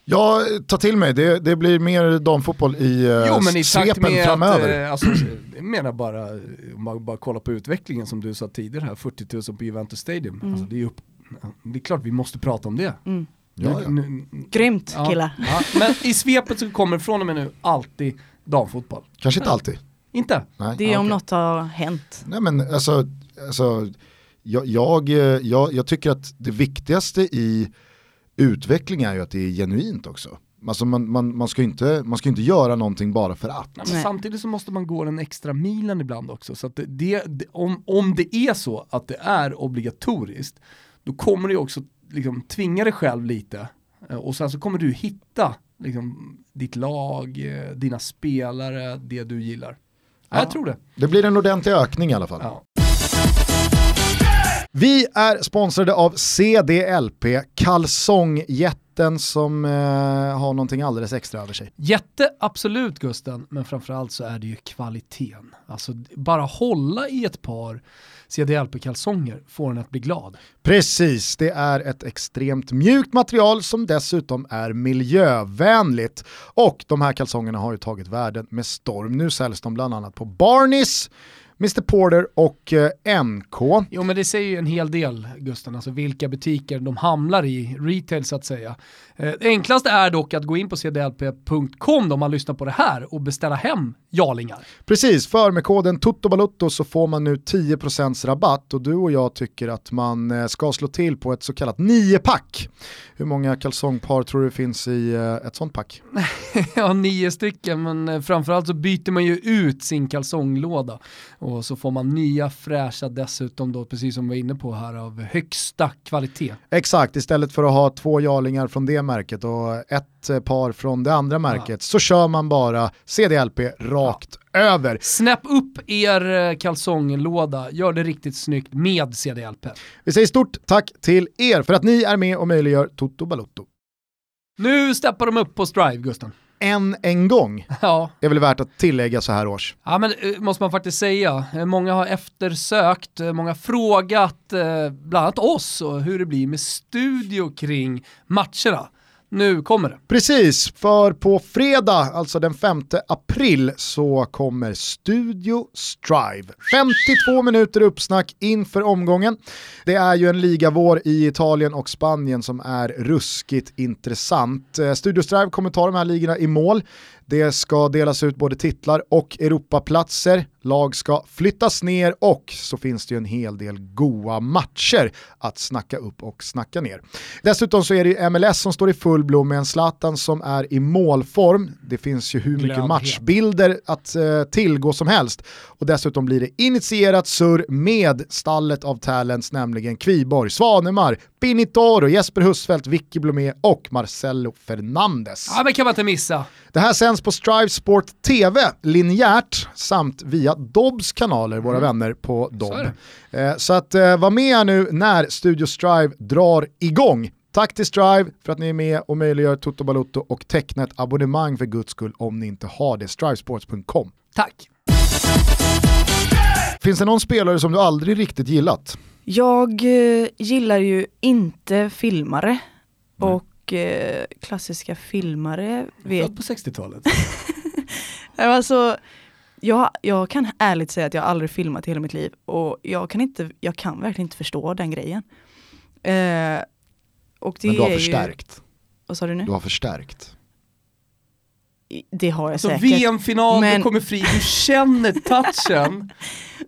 Ja, ta till mig, det, det blir mer damfotboll i uh, Jo men i svepen med framöver. att, eh, alltså, jag menar bara, om man bara kollar på utvecklingen som du sa tidigare här, 40 000 på Juventus Stadium. Mm. Alltså, det, är upp, det är klart vi måste prata om det. Mm. ja, ja. Nu- Grymt Ja. killar! Ja, men i svepet så kommer från och med nu alltid damfotboll. Kanske inte alltid. Inte? Nej. Det är Ja, om okej. något har hänt. Nej men alltså, alltså jag, jag, eh, jag, jag tycker att det viktigaste i utveckling är ju att det är genuint också. Alltså man, man, man, ska inte, man ska inte göra någonting bara för att. Nej, samtidigt så måste man gå den extra milen ibland också. Så att det, det, om, om det är så att det är obligatoriskt, då kommer du också liksom, tvinga dig själv lite. Eh, Och sen så kommer du hitta liksom, ditt lag, eh, dina spelare, det du gillar. Ja. Jag tror det. Det blir en ordentlig ökning i alla fall. Ja. Vi är sponsrade av CDLP, kalsongjätten jätten som eh, har någonting alldeles extra över sig. Jätte, absolut Gusten, men framförallt så är det ju kvaliteten. Alltså bara hålla i ett par CDLP-kalsonger får en att bli glad. Precis, det är ett extremt mjukt material som dessutom är miljövänligt. Och de här kalsongerna har ju tagit världen med storm. Nu säljs de bland annat på Barneys, Mr Porter och eh, NK. Jo men det säger ju en hel del Gusten, alltså vilka butiker de hamnar i, retail så att säga. Eh, det enklaste är dock att gå in på cdlp.com om man lyssnar på det här och beställa hem jarlingar. Precis, för med koden TOTOBALUTTO så får man nu 10% rabatt och du och jag tycker att man eh, ska slå till på ett så kallat 9-pack. Hur många kalsongpar tror du finns i eh, ett sånt pack? <laughs> ja, nio stycken, men eh, framförallt så byter man ju ut sin kalsonglåda och så får man nya fräscha dessutom då, precis som vi var inne på här, av högsta kvalitet. Exakt, istället för att ha två jarlingar från det märket och ett eh, par från det andra märket ja. så kör man bara CDLP rakt ja. över. Snäpp upp er kalsonglåda, gör det riktigt snyggt med CDLP. Vi säger stort tack till er för att ni är med och möjliggör Toto Balutto. Nu steppar de upp på Strive, Gusten än en gång. Ja. Det är väl värt att tillägga så här års. Ja men eh, måste man faktiskt säga. Eh, många har eftersökt, eh, många frågat bland annat oss och hur det blir med studio kring matcherna. Nu kommer det. Precis, för på fredag, alltså den 5 april, så kommer Studio Strive. 52 minuter uppsnack inför omgången. Det är ju en ligavår i Italien och Spanien som är ruskigt intressant. Eh, Studio Strive kommer ta de här ligorna i mål. Det ska delas ut både titlar och Europaplatser. Lag ska flyttas ner och så finns det ju en hel del goa matcher att snacka upp och snacka ner. Dessutom så är det ju MLS som står i full blom med en Zlatan som är i målform. Det finns ju hur mycket matchbilder att eh, tillgå som helst. Och dessutom blir det initierat surr med stallet av talents, nämligen Kviborg, Svanemar, Pinitoro, Jesper Husfeldt, Vicky Blomé och Marcelo Fernandes. Ja men kan man inte missa. Det här sänds på Strive Sport TV linjärt samt via Dobbs kanaler, våra mm. vänner på Dobb. Så, eh, så att eh, var med nu när Studio Strive drar igång. Tack till Strive för att ni är med och möjliggör Toto Balotto och teckna ett abonnemang för guds skull om ni inte har det. Strivesports.com. Tack. Finns det någon spelare som du aldrig riktigt gillat? Jag eh, gillar ju inte filmare. Mm. Och eh, klassiska filmare vet... Född på 60-talet? <laughs> alltså, jag, jag kan ärligt säga att jag aldrig filmat i hela mitt liv och jag kan, inte, jag kan verkligen inte förstå den grejen. Eh, och det Men du har förstärkt? Ju, vad sa du nu? Du har förstärkt? Det har jag alltså, säkert. VM-final, men... du kommer fri, du känner touchen.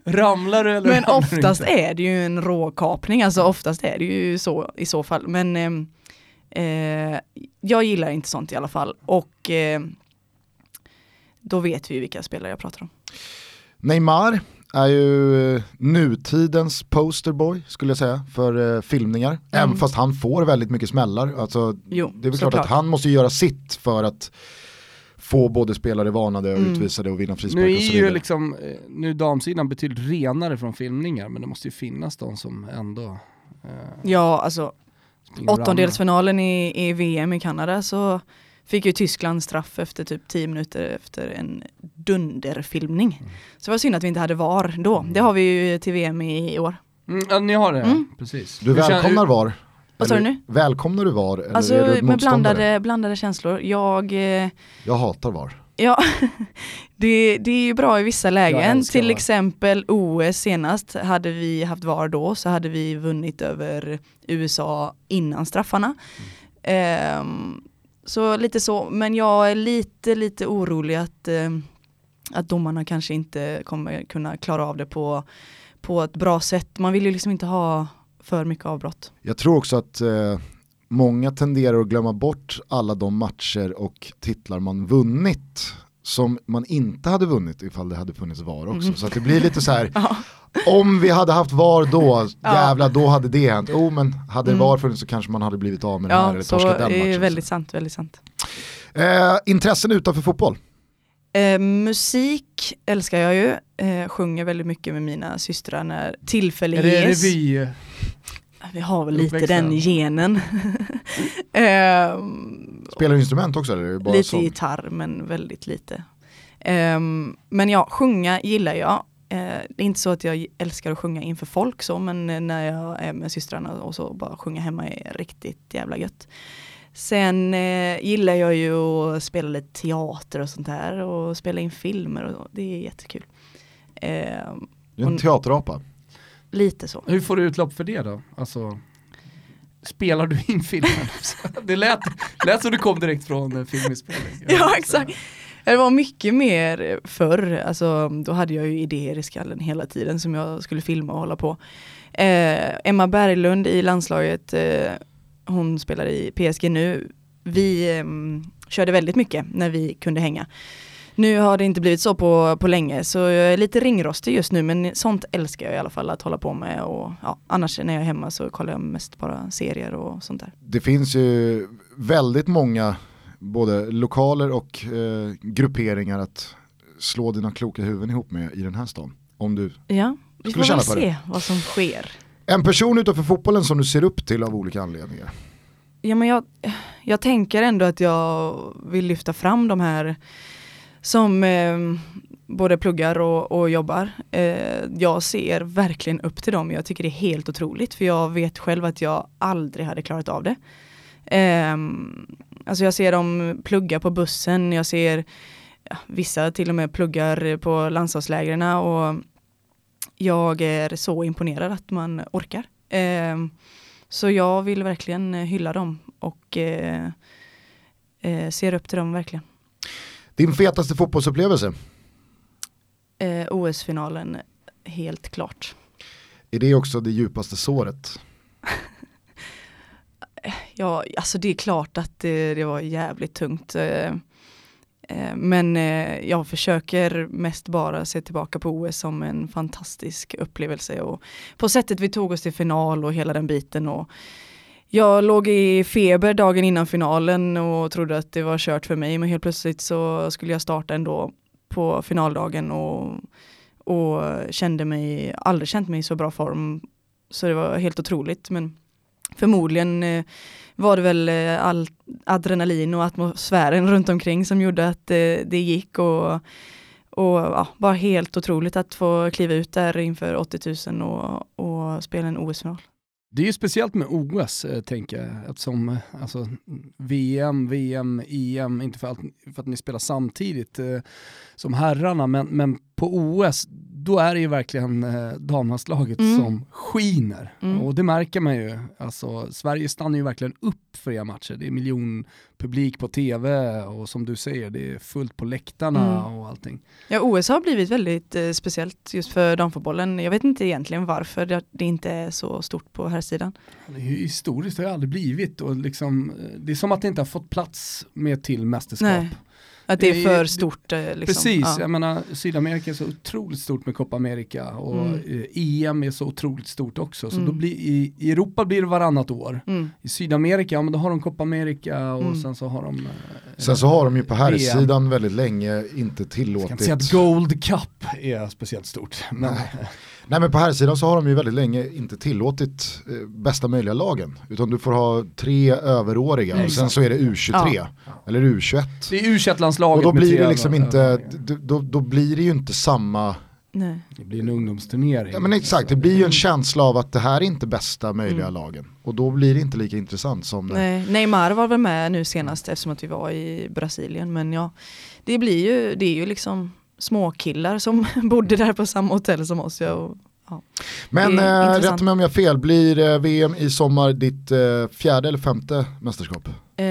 Ramlar du eller Men oftast inte? är det ju en råkapning, alltså oftast är det ju så i så fall. Men eh, eh, jag gillar inte sånt i alla fall. Och eh, då vet vi vilka spelare jag pratar om. Neymar är ju nutidens posterboy skulle jag säga för eh, filmningar. Mm. Även fast han får väldigt mycket smällar. Alltså, jo, det är väl klart, klart att han måste göra sitt för att få både spelare varnade och mm. utvisade och vinna frispark Nu är ju liksom, eh, nu damsidan betydligt renare från filmningar men det måste ju finnas de som ändå eh, Ja alltså åttondelsfinalen i, i VM i Kanada så fick ju Tyskland straff efter typ 10 minuter efter en dunderfilmning. Mm. Så det var synd att vi inte hade VAR då. Mm. Det har vi ju till VM i, i år. Mm, ja, ni har det, mm. precis. Du välkomnar VAR? Vad sa du nu? Välkomnar du VAR? Eller alltså är du med blandade, blandade känslor. Jag... Eh, jag hatar VAR. Ja, <laughs> det, det är ju bra i vissa lägen. Till exempel OS senast, hade vi haft VAR då så hade vi vunnit över USA innan straffarna. Mm. Um, så lite så, men jag är lite, lite orolig att, eh, att domarna kanske inte kommer kunna klara av det på, på ett bra sätt. Man vill ju liksom inte ha för mycket avbrott. Jag tror också att eh, många tenderar att glömma bort alla de matcher och titlar man vunnit som man inte hade vunnit ifall det hade funnits VAR också. Mm. Så att det blir lite så här, <laughs> ja. om vi hade haft VAR då, jävlar då hade det hänt. Jo men hade mm. VAR funnits så kanske man hade blivit av med ja, det här eller torskat den matchen. Ja, väldigt sant, väldigt sant. Eh, intressen utanför fotboll? Eh, musik älskar jag ju, eh, sjunger väldigt mycket med mina systrar när tillfälle ges. Är det revy? Vi har väl lite Uppväxten. den genen. <laughs> Ehm, Spelar du instrument också eller? Bara lite sång? gitarr men väldigt lite. Ehm, men ja, sjunga gillar jag. Eh, det är inte så att jag älskar att sjunga inför folk så, men eh, när jag är med systrarna och så bara sjunga hemma är riktigt jävla gött. Sen eh, gillar jag ju att spela lite teater och sånt där och spela in filmer och det är jättekul. Ehm, Du är en teaterapa. Lite så. Hur får du utlopp för det då? Alltså, spelar du in filmen? <laughs> det lät, lät som du kom direkt från eh, filminspelning. Ja exakt. Det var mycket mer förr, alltså då hade jag ju idéer i skallen hela tiden som jag skulle filma och hålla på. Eh, Emma Berglund i landslaget, eh, hon spelar i PSG nu. Vi eh, körde väldigt mycket när vi kunde hänga. Nu har det inte blivit så på, på länge så jag är lite ringrostig just nu men sånt älskar jag i alla fall att hålla på med och ja, annars när jag är hemma så kollar jag mest bara serier och sånt där. Det finns ju väldigt många både lokaler och eh, grupperingar att slå dina kloka huvuden ihop med i den här stan. Om du, Ja, vi Skulle får väl känna på det. se vad som sker. en person utanför fotbollen som du ser upp till av olika anledningar. Ja men jag, jag tänker ändå att jag vill lyfta fram de här som eh, både pluggar och, och jobbar. Eh, jag ser verkligen upp till dem. Jag tycker det är helt otroligt för jag vet själv att jag aldrig hade klarat av det. Eh, alltså jag ser dem plugga på bussen, jag ser ja, vissa till och med pluggar på landslagslägren och jag är så imponerad att man orkar. Eh, så jag vill verkligen hylla dem och eh, eh, ser upp till dem verkligen. Din fetaste fotbollsupplevelse, Eh, OS-finalen, helt klart. är det också det djupaste såret? <laughs> Ja, alltså det är klart att det, det var jävligt tungt. Eh, eh, men eh, jag försöker mest bara se tillbaka på OS som en fantastisk upplevelse och på sättet vi tog oss till final och hela den biten. Och jag låg i feber dagen innan finalen och trodde att det var kört för mig men helt plötsligt så skulle jag starta ändå på finaldagen och, och kände mig, aldrig känt mig i så bra form. Så det var helt otroligt men förmodligen eh, var det väl eh, all adrenalin och atmosfären runt omkring som gjorde att eh, det gick och, och ja, bara helt otroligt att få kliva ut där inför 80 000 och, och spela en OS-final. Det är ju speciellt med OS, eh, tänker jag, eftersom eh, alltså, VM, VM, EM, inte för, att, för att ni spelar samtidigt eh, som herrarna, men, men på OS, då är det ju verkligen eh, damlandslaget Mm. som skiner. Mm. Och det märker man ju. Alltså, Sverige stannar ju verkligen upp för era matcher. Det är miljonpublik på tv och som du säger, det är fullt på läktarna Mm. och allting. Ja, OS har blivit väldigt eh, speciellt just för damfotbollen. Jag vet inte egentligen varför det, det inte är så stort på här sidan. Det är ju historiskt, det har det aldrig blivit. Och liksom, eh, det är som att det inte har fått plats med till mästerskap. Nej, Att det är för stort. eh, Liksom. Precis, Ja. jag menar Sydamerika är så otroligt stort med Copa America och Mm. eh, EM är så otroligt stort också. Så Mm. då blir, i, i Europa blir det varannat år. Mm. I Sydamerika, ja men då har de Copa America och Mm. sen så har de... eh, Sen så har de ju på här sidan väldigt länge inte Jag ska inte tillåtit. säga att Gold Cup är speciellt stort. Men, Nej men på här sidan så har de ju väldigt länge inte tillåtit eh, bästa möjliga lagen. Utan du får ha tre överåriga och sen Exakt. så är det U23 Ja. eller U21. det är u landslaget Och då blir det liksom inte, då, då blir det ju inte samma, Nej. Det blir en ungdomsturnering. ja men exakt, det blir ju en känsla av att det här är inte bästa möjliga Mm. lagen. Och då blir det inte lika intressant som när, Nej, Neymar var väl med nu senast eftersom att vi var i Brasilien. Men ja, det blir ju, det är ju liksom småkillar som <laughs> bodde där på samma hotell som oss. Ja, och, Men eh, rätta mig om jag fel, blir eh, VM i sommar ditt eh, fjärde eller femte mästerskap? eh,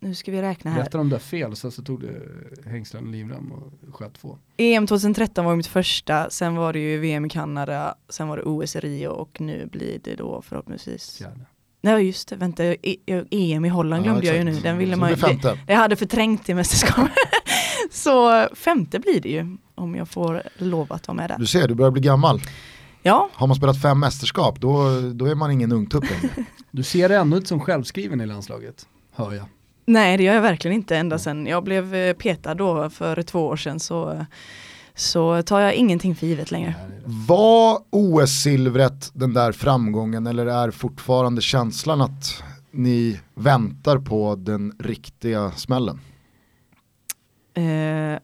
nu ska vi räkna här. Rättade de där fel, sen så tog du hängslen och livrem och sköt två. EM 2013 var mitt första, sen var det ju VM i Kanada, sen var det OS i Rio och nu blir det då förhoppningsvis Fjärde. Nej just det, vänta, E- EM i Holland Ja, glömde jag ju nu, den ville man det ju, det, det hade förträngt i mästerskapet. <laughs> Så femte blir det ju, om jag får lov att vara med där. Du ser, du börjar bli gammal. Ja, Har man spelat fem mästerskap då, då är man ingen ungtupp längre. <laughs> Du ser ändå ut som självskriven i landslaget, hör jag. nej det gör jag verkligen inte ända sen jag blev eh, petad då för två år sedan så, så tar jag ingenting för givet längre. Var OS-silvret den där framgången eller är fortfarande känslan att ni väntar på den riktiga smällen? Eh,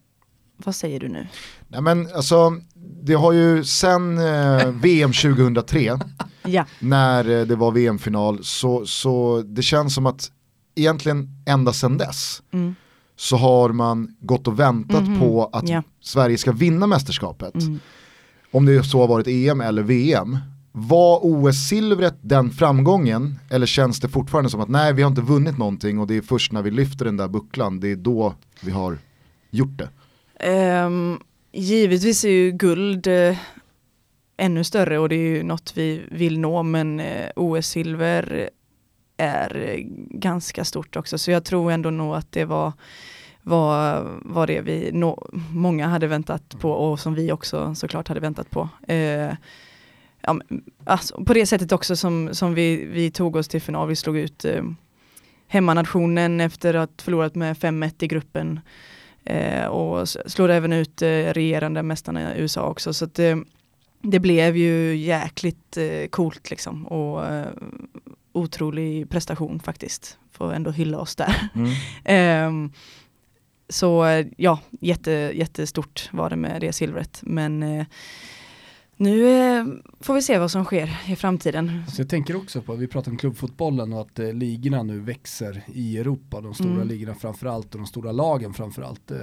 vad säger du nu? Nej men alltså, det har ju sen eh, <laughs> VM 2003, Ja. när eh, det var VM-final, så, så det känns som att egentligen ända sedan dess Mm. så har man gått och väntat Mhm, på att ja. Sverige ska vinna mästerskapet. Mm. Om det så har varit EM eller VM. Var OS-silvret den framgången eller känns det fortfarande som att nej vi har inte vunnit någonting och det är först när vi lyfter den där bucklan, det är då vi har gjort det. Ehm, givetvis är ju guld eh, ännu större och det är ju något vi vill nå men eh, OS-silver är eh, ganska stort också så jag tror ändå nog att det var var, var det vi nå, många hade väntat på och som vi också såklart hade väntat på. Eh, ja, alltså, på det sättet också som, som vi, vi tog oss till final, vi slog ut eh, hemmanationen efter att förlorat med 5-1 i gruppen eh, och s- slår även ut eh, regerande mästarna i USA också. Så att, eh, det blev ju jäkligt eh, coolt liksom och eh, otrolig prestation faktiskt. Får ändå hylla oss där. <laughs> Ehm, så eh, ja, jätte, jättestort var det med det silvret. Men eh, nu eh, får vi se vad som sker i framtiden. Så jag tänker också på, vi pratar om klubbfotbollen och att eh, ligorna nu växer i Europa, de stora Mm. ligorna framförallt och de stora lagen framförallt. Eh,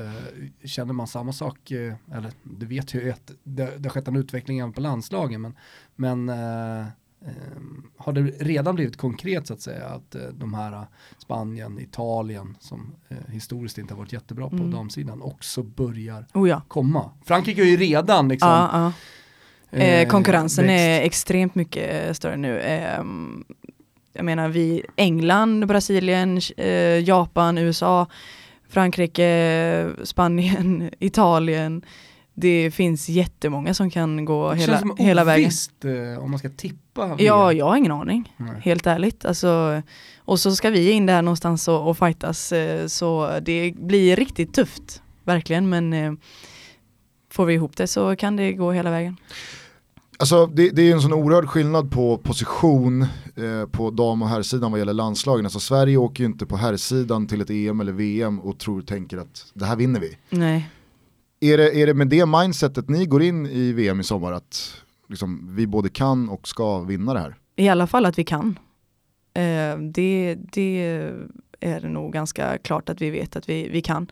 känner man samma sak, eh, eller det vet ju att det, det har skett en utveckling även på landslagen, men, men eh, eh, har det redan blivit konkret så att säga att eh, de här Spanien, Italien som historiskt inte har varit jättebra på Mm. damsidan också börjar Oh ja. komma. Frankrike har ju redan liksom ja, ja. Eh, eh, konkurrensen växt. är extremt mycket större nu. Ehm, jag menar vi, England, Brasilien, eh, Japan, USA, Frankrike, Spanien, <laughs> Italien. Det finns jättemånga som kan gå Det hela, känns som hela vägen. ovisst, eh, om man ska tippa. Ja, jag har ingen aning. Nej. Helt ärligt. Alltså, och så ska vi in där någonstans och, och fightas. eh, Så det blir riktigt tufft. Verkligen. Men eh, får vi ihop det så kan det gå hela vägen. Alltså det, det är en sån oerhörd skillnad på position eh, på dam och herrsidan vad gäller landslagen. Alltså Sverige åker ju inte på herrsidan till ett EM eller VM och tror tänker att det här vinner vi. Nej. Är det, är det med det mindsetet ni går in i VM i sommar att liksom, vi både kan och ska vinna det här? I alla fall att vi kan. Eh, det, det är nog ganska klart att vi vet att vi, vi kan.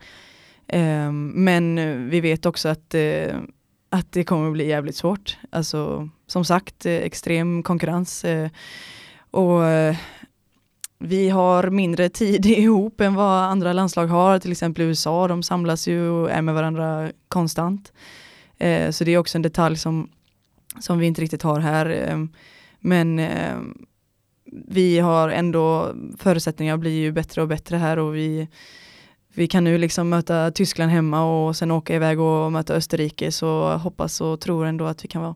Ehm, men eh, vi vet också att, eh, att det kommer bli jävligt svårt. Alltså som sagt, eh, extrem konkurrens. Eh, och eh, vi har mindre tid <laughs> ihop än vad andra landslag har, till exempel USA, de samlas ju och är med varandra konstant. Eh, så det är också en detalj som, som vi inte riktigt har här. Eh, men eh, vi har ändå, förutsättningar blir ju bättre och bättre här och vi, vi kan nu liksom möta Tyskland hemma och sen åka iväg och möta Österrike så hoppas och tror ändå att vi kan vara,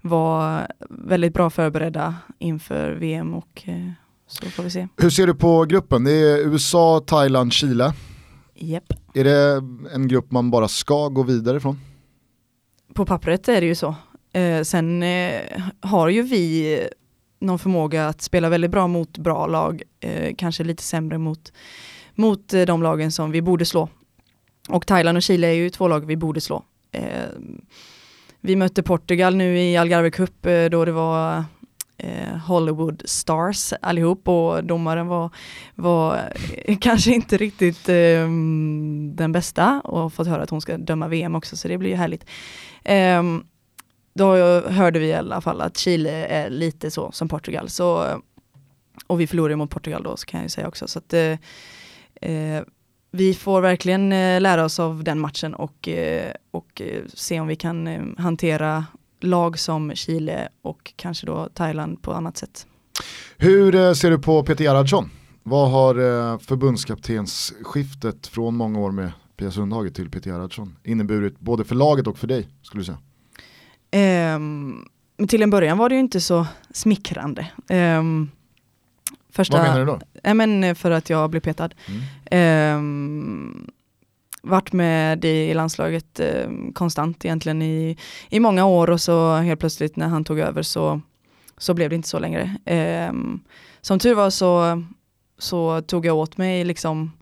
vara väldigt bra förberedda inför VM och eh, så får vi se. Hur ser du på gruppen? Det är USA, Thailand, Chile. Japp. Är det en grupp man bara ska gå vidare från? På pappret är det ju så. Eh, sen eh, har ju vi någon förmåga att spela väldigt bra mot bra lag, eh, kanske lite sämre mot, mot eh, de lagen som vi borde slå. Och Thailand och Chile är ju två lag vi borde slå. Eh, vi mötte Portugal nu i Algarve Cup eh, då det var eh, Hollywood Stars allihop och domaren var, var eh, <laughs> kanske inte riktigt eh, den bästa och fått höra att hon ska döma VM också så det blir ju härligt. Ehm, då hörde vi i alla fall att Chile är lite så som Portugal. Så, och vi förlorade mot Portugal då så kan jag ju säga också. Så att, eh, vi får verkligen eh, lära oss av den matchen och, eh, och eh, se om vi kan eh, hantera lag som Chile och kanske då Thailand på annat sätt. Hur eh, ser du på Peter Gerhardsson? Vad har eh, förbundskaptensskiftet från många år med Pia Sundhage till Peter Gerhardsson inneburit både för laget och för dig skulle du säga? Men till en början var det ju inte så smickrande. Ehm, första, Vad menar du då? Nej men för att jag blev petad. Mm. Ehm, varit med i landslaget eh, konstant egentligen i, i många år och så helt plötsligt när han tog över så, så blev det inte så längre. Eh, som tur var så, så tog jag åt mig liksom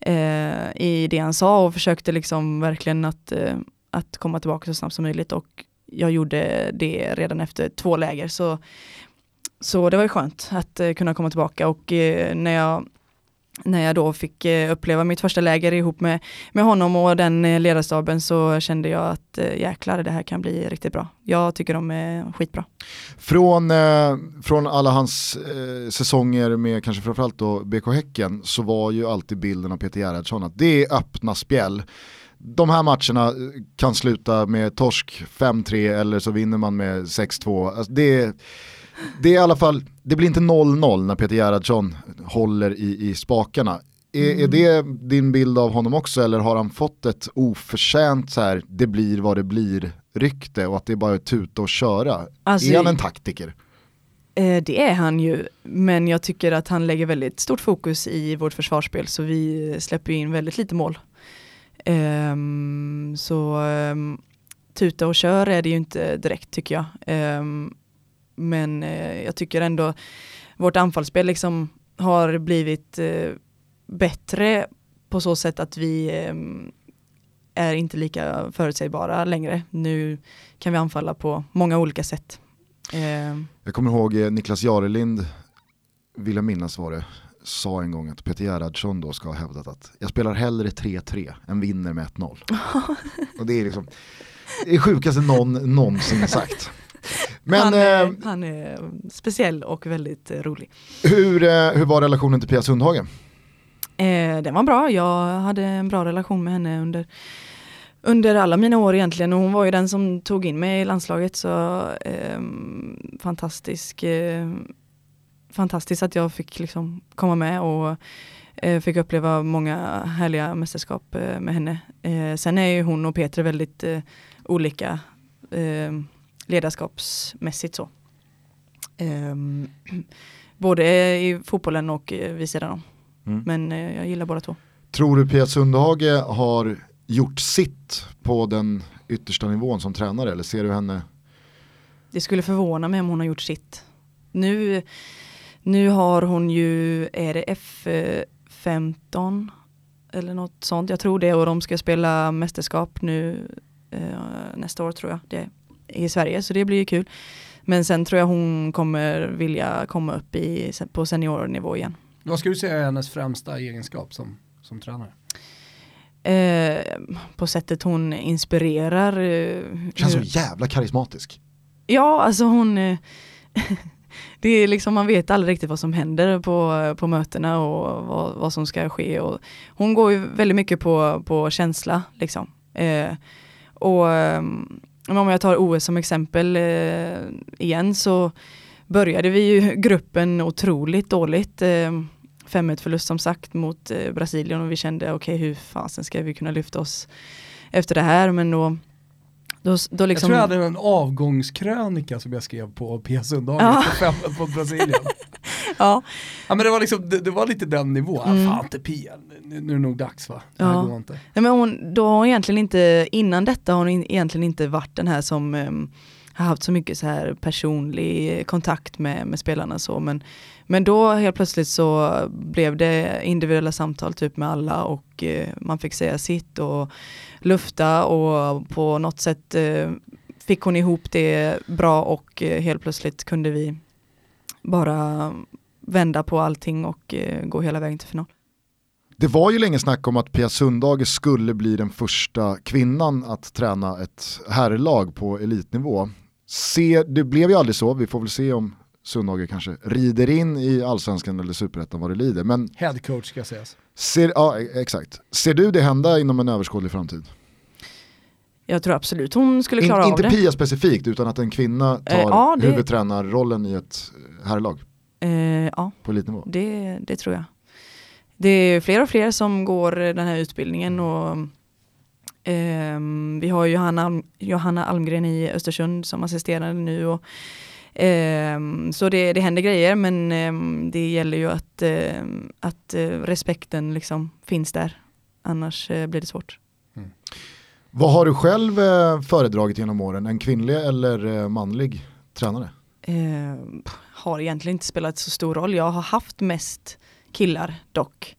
eh, i det han sa och försökte liksom verkligen att, eh, att komma tillbaka så snabbt som möjligt och jag gjorde det redan efter två läger så, så det var ju skönt att eh, kunna komma tillbaka och eh, när jag när jag då fick eh, uppleva mitt första läger ihop med, med honom och den eh, ledarstaben så kände jag att eh, jäklar det här kan bli riktigt bra. Jag tycker de är skitbra. Från, eh, från alla hans eh, säsonger med kanske framförallt då BK Häcken så var ju alltid bilden av Peter Gerhardsson att det är öppna spjäll. De här matcherna eh, kan sluta med torsk 5-3 eller så vinner man med 6-2. Alltså det det är i alla fall, det blir inte 0-0 när Peter Gerhardsson håller i, i spakarna. Är, mm. är det din bild av honom också eller har han fått ett oförtjänt så här, det blir vad det blir rykte och att det är bara att tuta och köra? Alltså, är han en taktiker? Eh, det är han ju, men jag tycker att han lägger väldigt stort fokus i vårt försvarsspel så vi släpper in väldigt lite mål. Um, så um, tuta och kör är det ju inte direkt tycker jag. Um, men eh, jag tycker ändå vårt anfallsspel liksom har blivit eh, bättre på så sätt att vi eh, är inte lika förutsägbara längre. Nu kan vi anfalla på många olika sätt. Eh. Jag kommer ihåg eh, Niklas Jarelind, vill jag minnas var det, sa en gång att Peter Gerhardsson då ska ha hävdat att jag spelar hellre 3-3 än vinner med 1-0. <laughs> Och det är liksom det sjukaste någon någonsin sagt. Men, han, är, eh, han är speciell och väldigt eh, rolig. Hur, eh, hur var relationen till Pia Sundhagen? Eh, den var bra, jag hade en bra relation med henne under under alla mina år egentligen och hon var ju den som tog in mig i landslaget så eh, fantastisk eh, fantastiskt att jag fick liksom komma med och eh, fick uppleva många härliga mästerskap med henne. Sen är ju hon och Peter väldigt olika ledarskapsmässigt så. Um, både i fotbollen och eh, vid sidan om. Mm. Men uh, jag gillar båda två. Tror du Pia Sundhage har gjort sitt på den yttersta nivån som tränare eller ser du henne? Det skulle förvåna mig om hon har gjort sitt. Nu, nu har hon ju, är det F15 eller något sånt, jag tror det och de ska spela mästerskap nu uh, nästa år tror jag. Det i Sverige så det blir ju kul. Men sen tror jag hon kommer vilja komma upp i, på seniornivå igen. Vad skulle du säga är hennes främsta egenskap som, som tränare? Eh, på sättet hon inspirerar. Eh, Känns så jävla karismatisk. Ja, alltså hon eh, <laughs> det är liksom, man vet aldrig riktigt vad som händer på, på mötena och vad, vad som ska ske. Och hon går ju väldigt mycket på, på känsla. Liksom. Eh, och ehm, om jag tar OS som exempel eh, igen så började vi ju <laughs> gruppen otroligt dåligt. Eh, 5-1 förlust som sagt mot eh, Brasilien och vi kände okej okay, hur fasen ska vi kunna lyfta oss efter det här men då då, då liksom... Jag tror jag hade en avgångskrönika som jag skrev på Pia Sundhagen ja. på Brasilien. <laughs> ja. ja men det var liksom, det, det var lite den nivån, mm. fan inte Pia, nu, är det nog dags va? Det ja. går inte. Nej, men hon, då har hon egentligen inte, innan detta har hon egentligen inte varit den här som um, har haft så mycket så här personlig kontakt med, med spelarna så men, men då helt plötsligt så blev det individuella samtal typ med alla och uh, man fick säga sitt och lufta och på något sätt uh, fick hon ihop det bra och uh, helt plötsligt kunde vi bara vända på allting och gå hela vägen till final. Det var ju länge snack om att Pia Sundhage skulle bli den första kvinnan att träna ett herrlag på elitnivå. Se, det blev ju aldrig så, vi får väl se om Sundhage kanske rider in i allsvenskan eller superettan vad det lider. Men Head coach ska sägas. Ser, ja, exakt. Ser du det hända inom en överskådlig framtid? Jag tror absolut hon skulle klara In, av det. Inte Pia specifikt utan att en kvinna tar eh, ja, det... huvudtränarrollen i ett herrlag. Eh, ja, på elitnivå. Det, det tror jag det är fler och fler som går den här utbildningen och eh, vi har Johanna, Johanna Almgren i Östersund som assisterande nu och eh, så det, det händer grejer men eh, det gäller ju att, ehm, att eh, respekten liksom finns där annars eh, blir det svårt. Vad har du själv eh, föredragit genom åren? En kvinnlig eller manlig tränare? Eh, har egentligen inte spelat så stor roll. Jag har haft mest killar dock.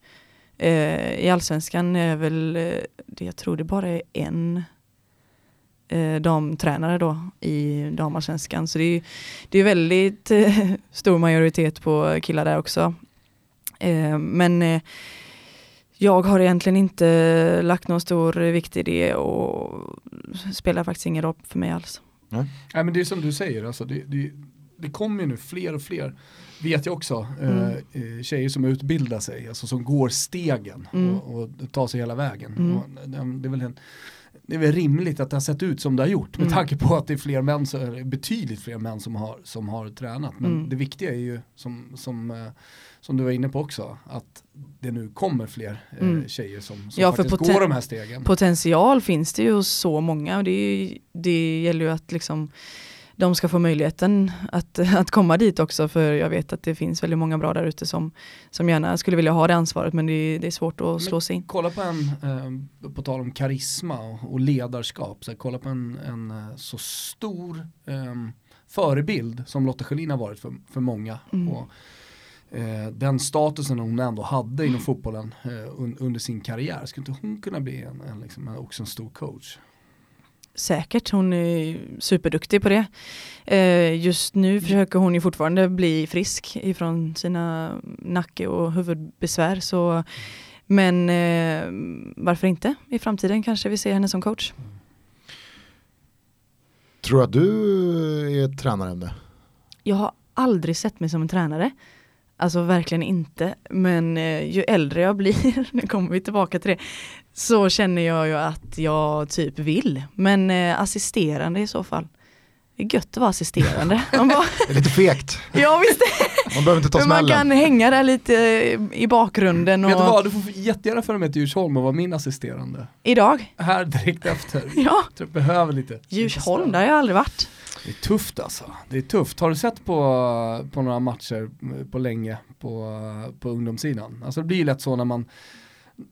Eh, I allsvenskan är väl, eh, det, jag tror det bara är en eh, damtränare då i damallsvenskan. Så det är, det är väldigt eh, stor majoritet på killar där också. Eh, men eh, jag har egentligen inte lagt någon stor vikt i det och spelar faktiskt ingen roll för mig alls. Nej. Nej men det är som du säger, alltså, det, det, det kommer ju nu fler och fler, vet jag också, mm. eh, tjejer som utbildar sig, alltså som går stegen mm. och, och tar sig hela vägen. Mm. Och, det, är väl en, det är väl rimligt att det har sett ut som det har gjort med mm. tanke på att det är fler män, betydligt fler män som har, som har tränat. Men mm. det viktiga är ju som, som, eh, som du var inne på också, att det nu kommer fler eh, mm. tjejer som, som ja, faktiskt går de här stegen. Potential finns det ju så många och det, det gäller ju att liksom de ska få möjligheten att, <laughs> att komma dit också för jag vet att det finns väldigt många bra där ute som, som gärna skulle vilja ha det ansvaret men det, det är svårt att men slå sig in. Kolla på en, eh, på tal om karisma och, och ledarskap, så här, kolla på en, en eh, så stor eh, förebild som Lotta Schelin har varit för, för många. Mm. Och, eh, den statusen hon ändå hade inom fotbollen eh, un, under sin karriär, skulle inte hon kunna bli en, en, liksom, också en stor coach? Säkert, hon är superduktig på det. Eh, just nu försöker hon ju fortfarande bli frisk ifrån sina nacke och huvudbesvär. Så, men eh, varför inte? I framtiden kanske vi ser henne som coach. Tror du att du är ett tränare? Jag har aldrig sett mig som en tränare. Alltså verkligen inte. Men eh, ju äldre jag blir, <laughs> nu kommer vi tillbaka till det, så känner jag ju att jag typ vill. Men eh, assisterande i så fall. Det är gött att vara assisterande. <laughs> Bara... det är lite fegt. Ja visst. Man behöver inte ta smällen. Man kan hänga där lite i bakgrunden. Och... Vet du vad, du får jättegärna följa med till Djursholm och vara min assisterande. Idag? Här direkt efter. ja. Jag behöver lite. Djursholm, där har jag aldrig varit. Det är tufft alltså. Det är tufft. Har du sett på, på några matcher på länge på, på ungdomssidan? Alltså det blir ju lätt så när man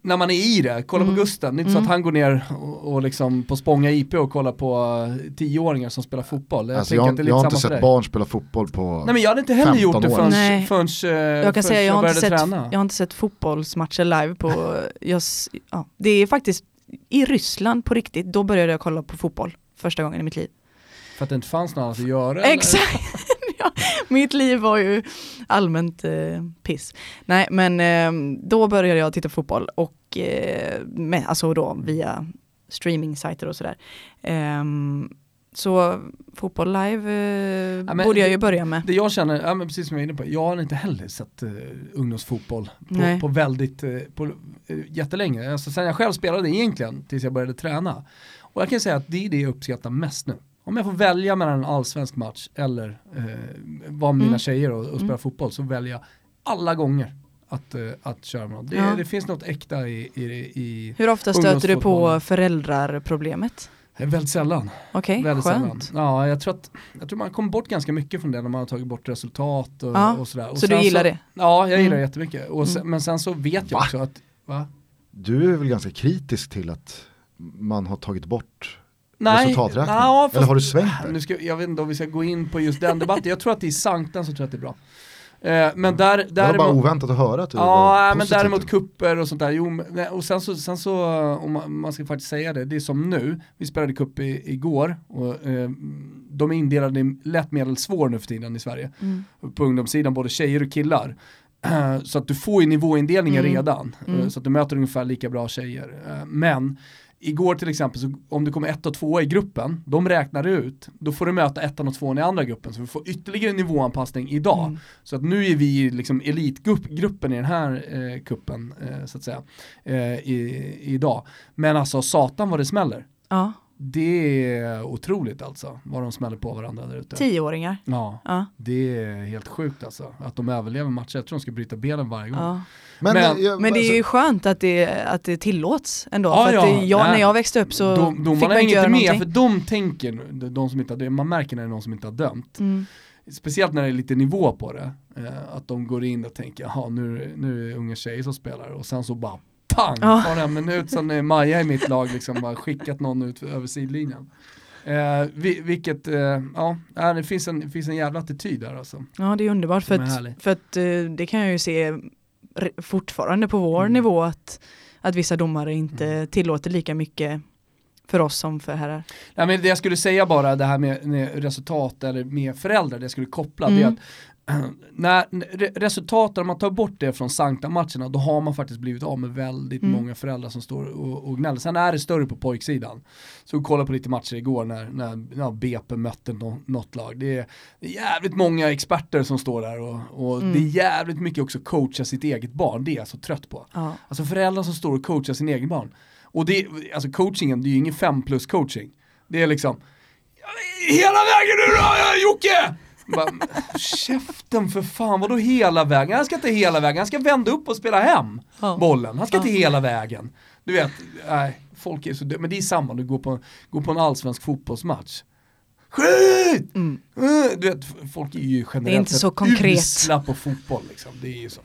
när man är i det, kolla mm. på Gusten, det är inte mm. så att han går ner och, och liksom på Spånga IP och kollar på tioåringar som spelar fotboll. Jag, alltså jag, jag har inte sett barn spela fotboll på Nej men jag hade inte heller gjort det förrän, förrän, förrän jag kan säga, jag, har inte sett, träna. Jag har inte sett fotbollsmatcher live på, jag, ja, det är faktiskt i Ryssland på riktigt, då började jag kolla på fotboll första gången i mitt liv. För att det inte fanns något annat att göra? Exakt! <laughs> ja, mitt liv var ju allmänt eh, piss. Nej men eh, då började jag titta på fotboll och eh, med, alltså då via streaming-sajter och sådär. Um, så fotboll live eh, ja, borde jag ju börja med. Det jag känner, ja, precis som jag är inne på, jag har inte heller sett uh, ungdomsfotboll på, på väldigt, uh, på, uh, jättelänge. Alltså, sen jag själv spelade egentligen, tills jag började träna. Och jag kan säga att det är det jag uppskattar mest nu. Om jag får välja mellan en allsvensk match eller uh, vara med mina mm. tjejer och, och spela mm. fotboll så väljer jag alla gånger att, uh, att köra med något. Det, ja. det finns något äkta i, i, i Hur ofta stöter du på föräldrarproblemet? Väldigt sällan. Okej, okay, skönt. Sällan. Ja, jag tror att jag tror man kommer bort ganska mycket från det när man har tagit bort resultat och, ja, och sådär. Och så du gillar så, det? Ja, jag gillar mm. det jättemycket. Och sen, mm. Men sen så vet jag va? också att, va? Du är väl ganska kritisk till att man har tagit bort Nej, resultaträkning? Na, Eller har du svängt där? Nu ska, jag vet inte om vi ska gå in på just den debatten. jag tror att det är sankten så tror jag att det är bra. Eh, men där, däremot, det var bara oväntat att höra att du Ja, men däremot kupper och sånt där. Jo, och sen så, sen så, om man ska faktiskt säga det, det är som nu, vi spelade kupp i, igår och eh, de är indelade i lätt, medel, svår nu för tiden i Sverige. Mm. På ungdomssidan, både tjejer och killar. <clears throat> så att du får ju nivåindelningen mm. redan, mm. så att du möter ungefär lika bra tjejer. Eh, men igår till exempel, så om det kommer ett och två i gruppen, de räknar ut, då får du möta ettan och tvåan i andra gruppen, så vi får ytterligare nivåanpassning idag. Mm. Så att nu är vi liksom elitgruppen i den här eh, kuppen, eh, så att säga, eh, i, idag. Men alltså satan vad det smäller. Ja. Det är otroligt alltså, vad de smäller på varandra där ute. Tioåringar. Ja, ja, det är helt sjukt alltså. Att de överlever matcher, jag tror de ska bryta benen varje gång. Ja. Men, men, jag, men, det är ju skönt att det, att det tillåts ändå. Ja, för att det, jag, när jag växte upp så de, de, fick man inte göra med, någonting. för de tänker, de som inte har, man märker när det är någon som inte har dömt. Mm. Speciellt när det är lite nivå på det. Eh, att de går in och tänker, jaha nu, nu är det unga tjejer som spelar och sen så bara pang, Ja. tar en minut sen är Maja i mitt lag liksom bara skickat någon ut över sidlinjen. Eh, vi, vilket, eh, ja, det finns en, det finns en jävla attityd där alltså. Ja det är underbart för är att, för att eh, det kan jag ju se fortfarande på vår Mm. nivå att, att vissa domare inte tillåter lika mycket för oss som för herrar. Ja, men det jag skulle säga bara, det här med, med resultat eller med föräldrar, det jag skulle koppla, det är Mm. att <clears throat> när re- resultaten, om man tar bort det från Sankta-matcherna, då har man faktiskt blivit av med väldigt Mm. många föräldrar som står och, och gnäller. Sen är det större på pojksidan. Så vi kollade på lite matcher igår när, när ja, BP mötte nå, något lag. Det är, det är jävligt många experter som står där och, och Mm. det är jävligt mycket också coacha sitt eget barn, det är jag så trött på. Ja. Alltså föräldrar som står och coachar sin egen barn. Och det, alltså coachingen, det är ju ingen 5 plus coaching. Det är liksom, hela vägen nu då Jocke! Bara, käften för fan, vadå hela vägen? Han ska inte hela vägen, han ska vända upp och spela hem Ja. bollen. Han ska Ja. inte hela vägen. Du vet, nej, folk är så dö- Men det är samma, du går på, går på en allsvensk fotbollsmatch. Skit! Mm. Eh, Du vet, folk är ju generellt inte så sett konkret. usla på fotboll liksom. Det är ju så.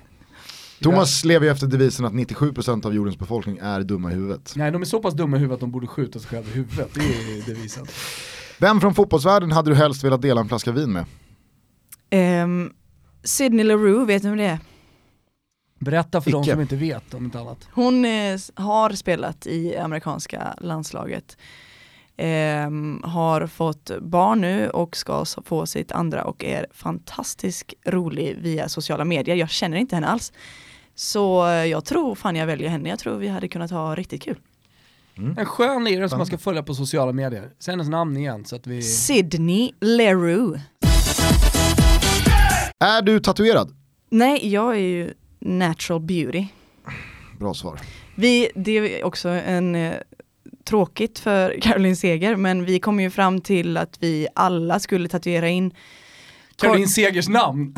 Thomas lever ju efter devisen att 97% av jordens befolkning är dumma i huvudet. Nej, de är så pass dumma i huvudet att de borde skjuta sig själva i huvudet. Det är devisen. Vem från fotbollsvärlden hade du helst velat dela en flaska vin med? Ehm, Sydney Leroux, vet du vem det är? Berätta för de Icke. som inte vet om inte annat. Hon eh, har spelat i amerikanska landslaget. Ehm, har fått barn nu och ska få sitt andra och är fantastiskt rolig via sociala medier. Jag känner inte henne alls. Så eh, jag tror fan jag väljer henne. Jag tror vi hade kunnat ha riktigt kul. En skön lirare som man ska följa på sociala medier. Säg hennes namn igen så att vi... Sydney Leroux. Är du tatuerad? Nej, jag är ju natural beauty. Bra svar. Vi, det är också en eh, tråkigt för <laughs> Caroline Seger, men vi kom ju fram till att vi alla skulle tatuera in Caroline Segers namn.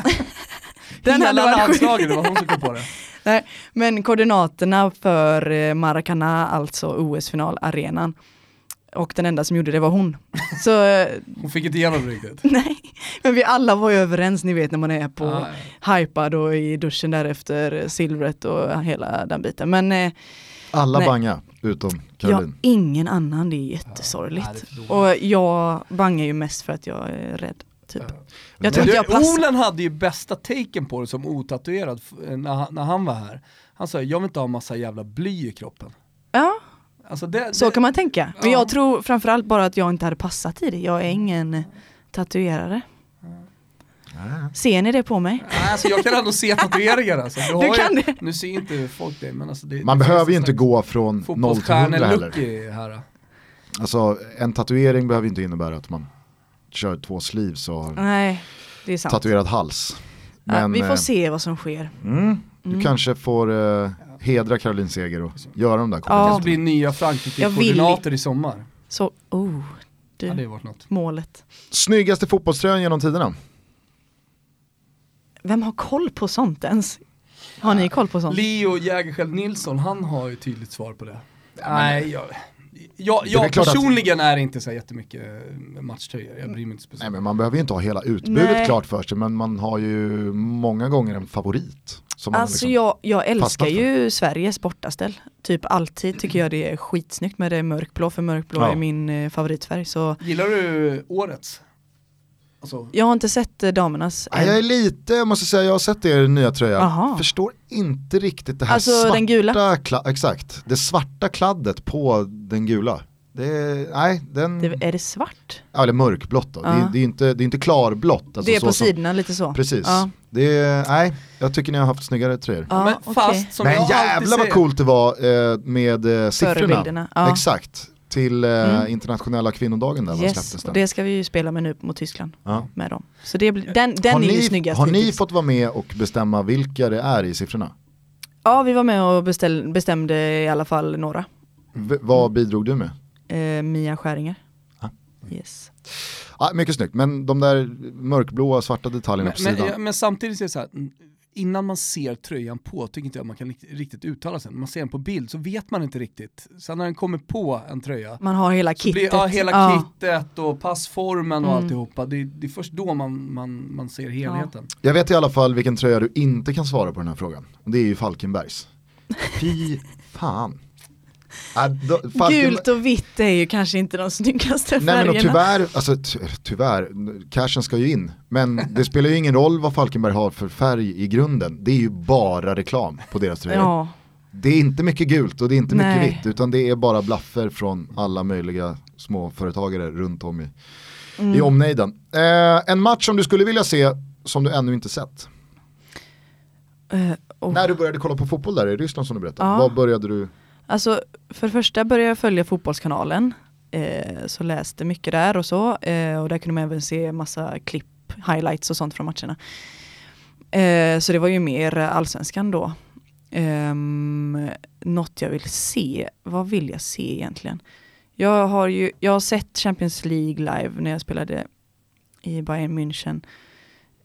<laughs> Den Hela landslaget, det var hon som kom på det. <laughs> Nej, men koordinaterna för eh, Maracana, alltså OS-finalarenan. Och den enda som gjorde det var hon. Så eh, Hon fick inte igenom det riktigt. nej, <laughs> men vi alla var ju överens, ni vet när man är på Ah, hypad och i duschen därefter silvret och hela den biten. Men eh, Alla Nej. banga utom Caroline. ingen annan, det är jättesorgligt. det är för dåligt. och jag bangar ju mest för att jag är rädd. Typ. Ja. Jag tror du, jag passar. Olen hade ju bästa taken på det som otatuerad när, han- när han var här. Han sa jag vill inte ha massa jävla bly i kroppen. Ja, Alltså det, så det, kan man tänka. Men Ja. jag tror framförallt bara att jag inte hade passat i det. Jag är ingen tatuerare. Ah. Ser ni det på mig? Nej, alltså jag kan ändå se <laughs> tatueringar alltså. Du, har Du kan ju, det? Nu ser inte folk det men alltså det, Man det behöver ju inte gå från 0 till 100 Fotbollsstjärnelook heller. här. Alltså en tatuering behöver ju inte innebära att man kör två sleeves och har Nej, det är sant. tatuerad hals. ja, Men, vi får eh, se vad som sker. Mm, du Mm. kanske får eh, hedra Caroline Seger och göra de där Ja. Kanske koordinaterna. blir nya Frankrike-koordinater i sommar. Så, oh, Hade ju varit något. målet. Snyggaste fotbollströjan genom tiderna? Vem har koll på sånt ens? Har ni koll på sånt? Leo Jägerskiöld Nilsson, han har ju tydligt svar på det. Nej, jag, jag, är jag väl klart att- personligen är inte så jättemycket matchtröjor, jag bryr mig inte Nej speciellt. men man behöver ju inte ha hela utbudet Nej. klart för sig men man har ju många gånger en favorit. Alltså liksom, jag, jag älskar ju Sveriges bortaställ. Typ alltid tycker jag det är skitsnyggt med det mörkblå, för mörkblå Ja. är min eh, favoritfärg. Så Gillar du årets? Alltså, jag har inte sett eh, damernas Nej, jag är lite, jag måste säga, jag har sett er nya tröja. Aha. Förstår inte riktigt det här Alltså, svarta, den gula? kla- exakt, det svarta kladdet på den gula. Det är, nej, den, Det, är det svart? ja, eller mörkblått då. Det, Ja. är, det, är inte, det är inte klarblått. Alltså det är så på sidorna lite så. Precis. Ja. Det nej, jag tycker ni har haft snyggare tröjor. Ja, men fast som Men jag alltid jävla vad coolt det var eh, med eh, siffrorna. Ja. Exakt, till eh, Mm. internationella kvinnodagen där, Yes, släpptes och det ska vi ju spela med nu mot Tyskland. Ja. Med dem. Så det den, den har är ju ni, snyggast har ni fått vara med och bestämma vilka det är i siffrorna? Ja, vi var med och beställ, bestämde i alla fall några. V- vad bidrog du med? Eh, Mia Skäringer. Ja. Yes. Ah, mycket snyggt, men de där mörkblåa svarta detaljerna Men, på sidan. men, men samtidigt är det så här, mm, innan man ser tröjan på tycker inte jag man kan rikt- riktigt uttala sig. När man ser den på bild så vet man inte riktigt. Sen när den kommer på en tröja, Man har hela kittet. blir, ja, hela Ja. kittet och passformen och Mm. alltihopa, det, det är först då man, man, man ser helheten. Jag vet i alla fall vilken tröja du inte kan svara på den här frågan. Det är ju Falkenbergs. Fy fan. Gult och vitt är ju kanske inte de snyggaste Nej men och färgerna. tyvärr, alltså ty- tyvärr, cashen ska ju in. Men det spelar ju ingen roll vad Falkenberg har för färg i grunden. Det är ju bara reklam på deras tröjor. Ja, Det är inte mycket gult och det är inte mycket Nej. vitt utan det är bara blaffer från alla möjliga småföretagare runt om i, Mm. i omnejden. Eh, en match som du skulle vilja se som du ännu inte sett. eh, och, När du började kolla på fotboll där i Ryssland som du berättade, Ja. vad började du? Alltså för det första började jag följa Fotbollskanalen. Eh, så läste mycket där och så. Eh, och där kunde man även se massa klipp, highlights och sånt från matcherna. Eh, så det var ju mer allsvenskan då. Eh, något jag vill se, vad vill jag se egentligen? Jag har ju, jag har sett Champions League live när jag spelade i Bayern München.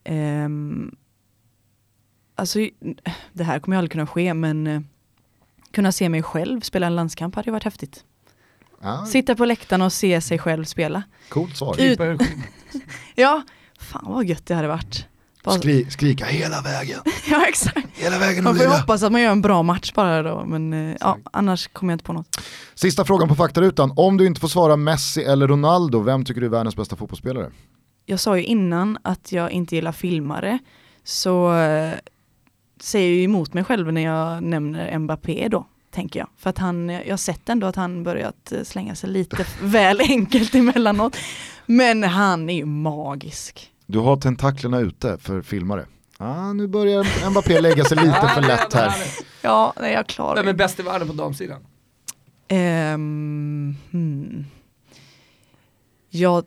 Ehm, alltså det här kommer ju aldrig kunna ske men eh, kunna se mig själv spela en landskamp hade ju varit häftigt. Ja, Sitta på läktaren och se sig själv spela. coolt svar. Ut- <laughs> Ja, fan vad gött det hade varit. Bara, Skri, skrika hela vägen, <laughs> ja exakt. hela vägen Man får ju hoppas att man gör en bra match bara då men eh, ja, annars kommer jag inte på något. Sista frågan på faktarutan, om du inte får svara Messi eller Ronaldo, vem tycker du är världens bästa fotbollsspelare? jag sa ju innan att jag inte gillar filmare, så eh, säger jag ju emot mig själv när jag nämner Mbappé då, tänker jag. För att han, jag har sett ändå att han börjat eh, slänga sig lite <laughs> väl enkelt emellanåt. Men han är ju magisk. Du har tentaklerna ute för filmare. Ah, nu börjar Mbappé lägga sig lite för <laughs> lätt här. Ja, nej, jag klarar Vem är det. bäst i världen på damsidan? Ehm, hmm. Jag,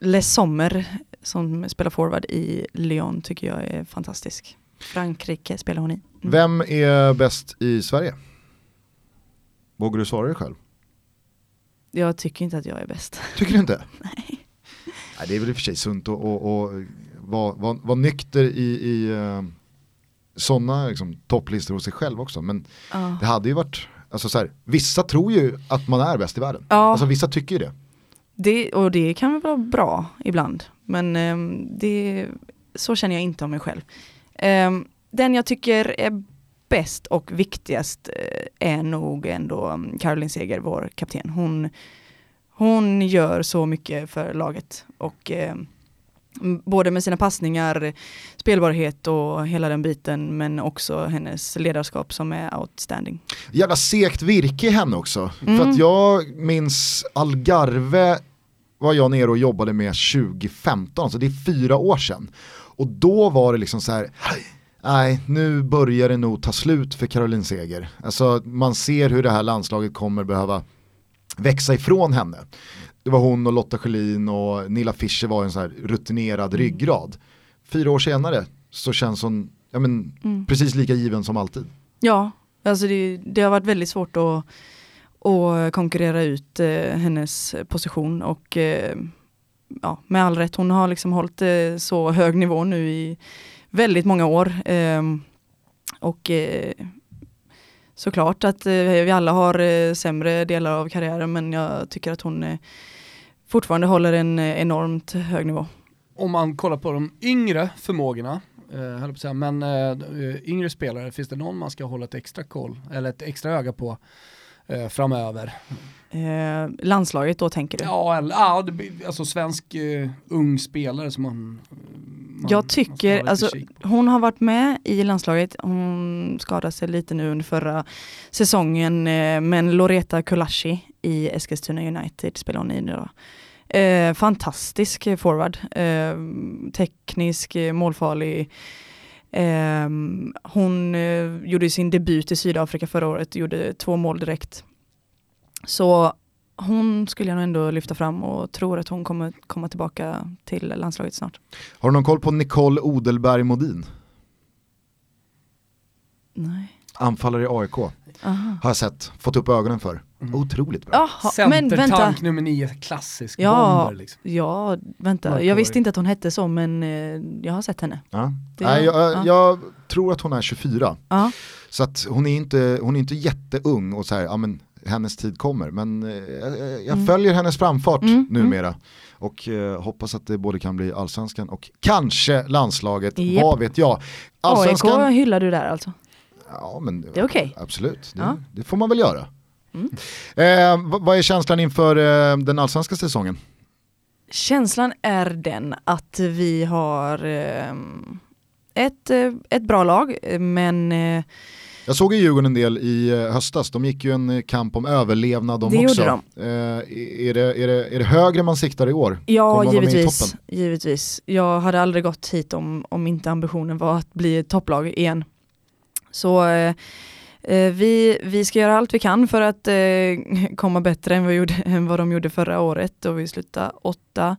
Les Sommer som spelar forward i Lyon tycker jag är fantastisk. Frankrike spelar hon i. Mm. Vem är bäst i Sverige? Vågar du svara dig själv? Jag tycker inte att jag är bäst. Tycker du inte? <laughs> Nej. det är väl i och för sig sunt att vara var, var nykter i, i uh, sådana liksom, topplistor hos sig själv också. Men Ja. det hade ju varit, alltså så här, vissa tror ju att man är bäst i världen. Ja. Alltså vissa tycker ju det. Det, och det kan vara bra ibland. Men ehm, det, så känner jag inte om mig själv. Ehm, den jag tycker är bäst och viktigast eh, är nog ändå mm, Caroline Seger, vår kapten. Hon, hon gör så mycket för laget. Och ehm, både med sina passningar, spelbarhet och hela den biten, men också hennes ledarskap som är outstanding. Jävla segt virke i henne också. För Mm. att jag minns Algarve var jag nere och jobbade med 2015, så det är fyra år sedan. Och då var det liksom så här, nej nu börjar det nog ta slut för Caroline Seger. Alltså man ser hur det här landslaget kommer behöva växa ifrån henne. Det var hon och Lotta Schelin och Nilla Fischer var en så här rutinerad ryggrad. Fyra år senare så känns hon ja, men, Mm. precis lika given som alltid. Ja, alltså det, det har varit väldigt svårt att, att konkurrera ut eh, hennes position och eh, ja, med all rätt, hon har liksom hållit eh, så hög nivå nu i väldigt många år. Eh, och eh, såklart att eh, vi alla har eh, sämre delar av karriären men jag tycker att hon eh, fortfarande håller en eh, enormt hög nivå. Om man kollar på de yngre förmågorna, eh, på säga, men eh, eh, yngre spelare, finns det någon man ska hålla ett extra koll, eller ett extra öga på eh, framöver? Eh, landslaget då tänker du? Ja, eller, alltså svensk eh, ung spelare som man, man Jag man tycker, lite alltså. Hon har varit med i landslaget, hon skadade sig lite nu under förra säsongen, eh, men Loreta Kulashi i Eskilstuna United spelar hon i nu då. Eh, fantastisk forward, eh, teknisk, eh, målfarlig. Eh, hon eh, gjorde sin debut i Sydafrika förra året, gjorde två mål direkt. Så hon skulle jag nog ändå lyfta fram och tror att hon kommer komma tillbaka till landslaget snart. Har du någon koll på Nicole Odelberg Modin? Nej. Anfallare i AIK. Aha. Har jag sett, fått upp ögonen för. Mm. Otroligt bra. Jaha, men vänta. Centertank nummer nio, klassisk Ja. bomber liksom. Ja, vänta. Jag visste inte att hon hette så men eh, jag har sett henne. Ja. Det- Nej, jag, ja. jag tror att hon är 24. Ja, Så att hon är inte, hon är inte jätteung och så här, ja men hennes tid kommer. Men eh, jag, jag Mm. följer hennes framfart Mm, numera. Och eh, hoppas att det både kan bli allsvenskan och kanske landslaget, Japp. vad vet jag. AIK hyllar du där alltså? Ja, men Det är okej. Absolut, det, Ja. det får man väl göra. Mm. Eh, vad- vad är känslan inför eh, den allsvenska säsongen? Känslan är den att vi har eh, ett, eh, ett bra lag, men eh, Jag såg ju Djurgården en del i eh, höstas, de gick ju en kamp om överlevnad de Det också. gjorde Eh, är, det, är, det, är det högre man siktar i år? Ja, givetvis, givetvis. Jag hade aldrig gått hit om, om inte ambitionen var att bli topplag igen. Så eh, eh, vi, vi ska göra allt vi kan för att eh, komma bättre än vad, gjorde, <laughs> än vad de gjorde förra året och vi slutade åtta.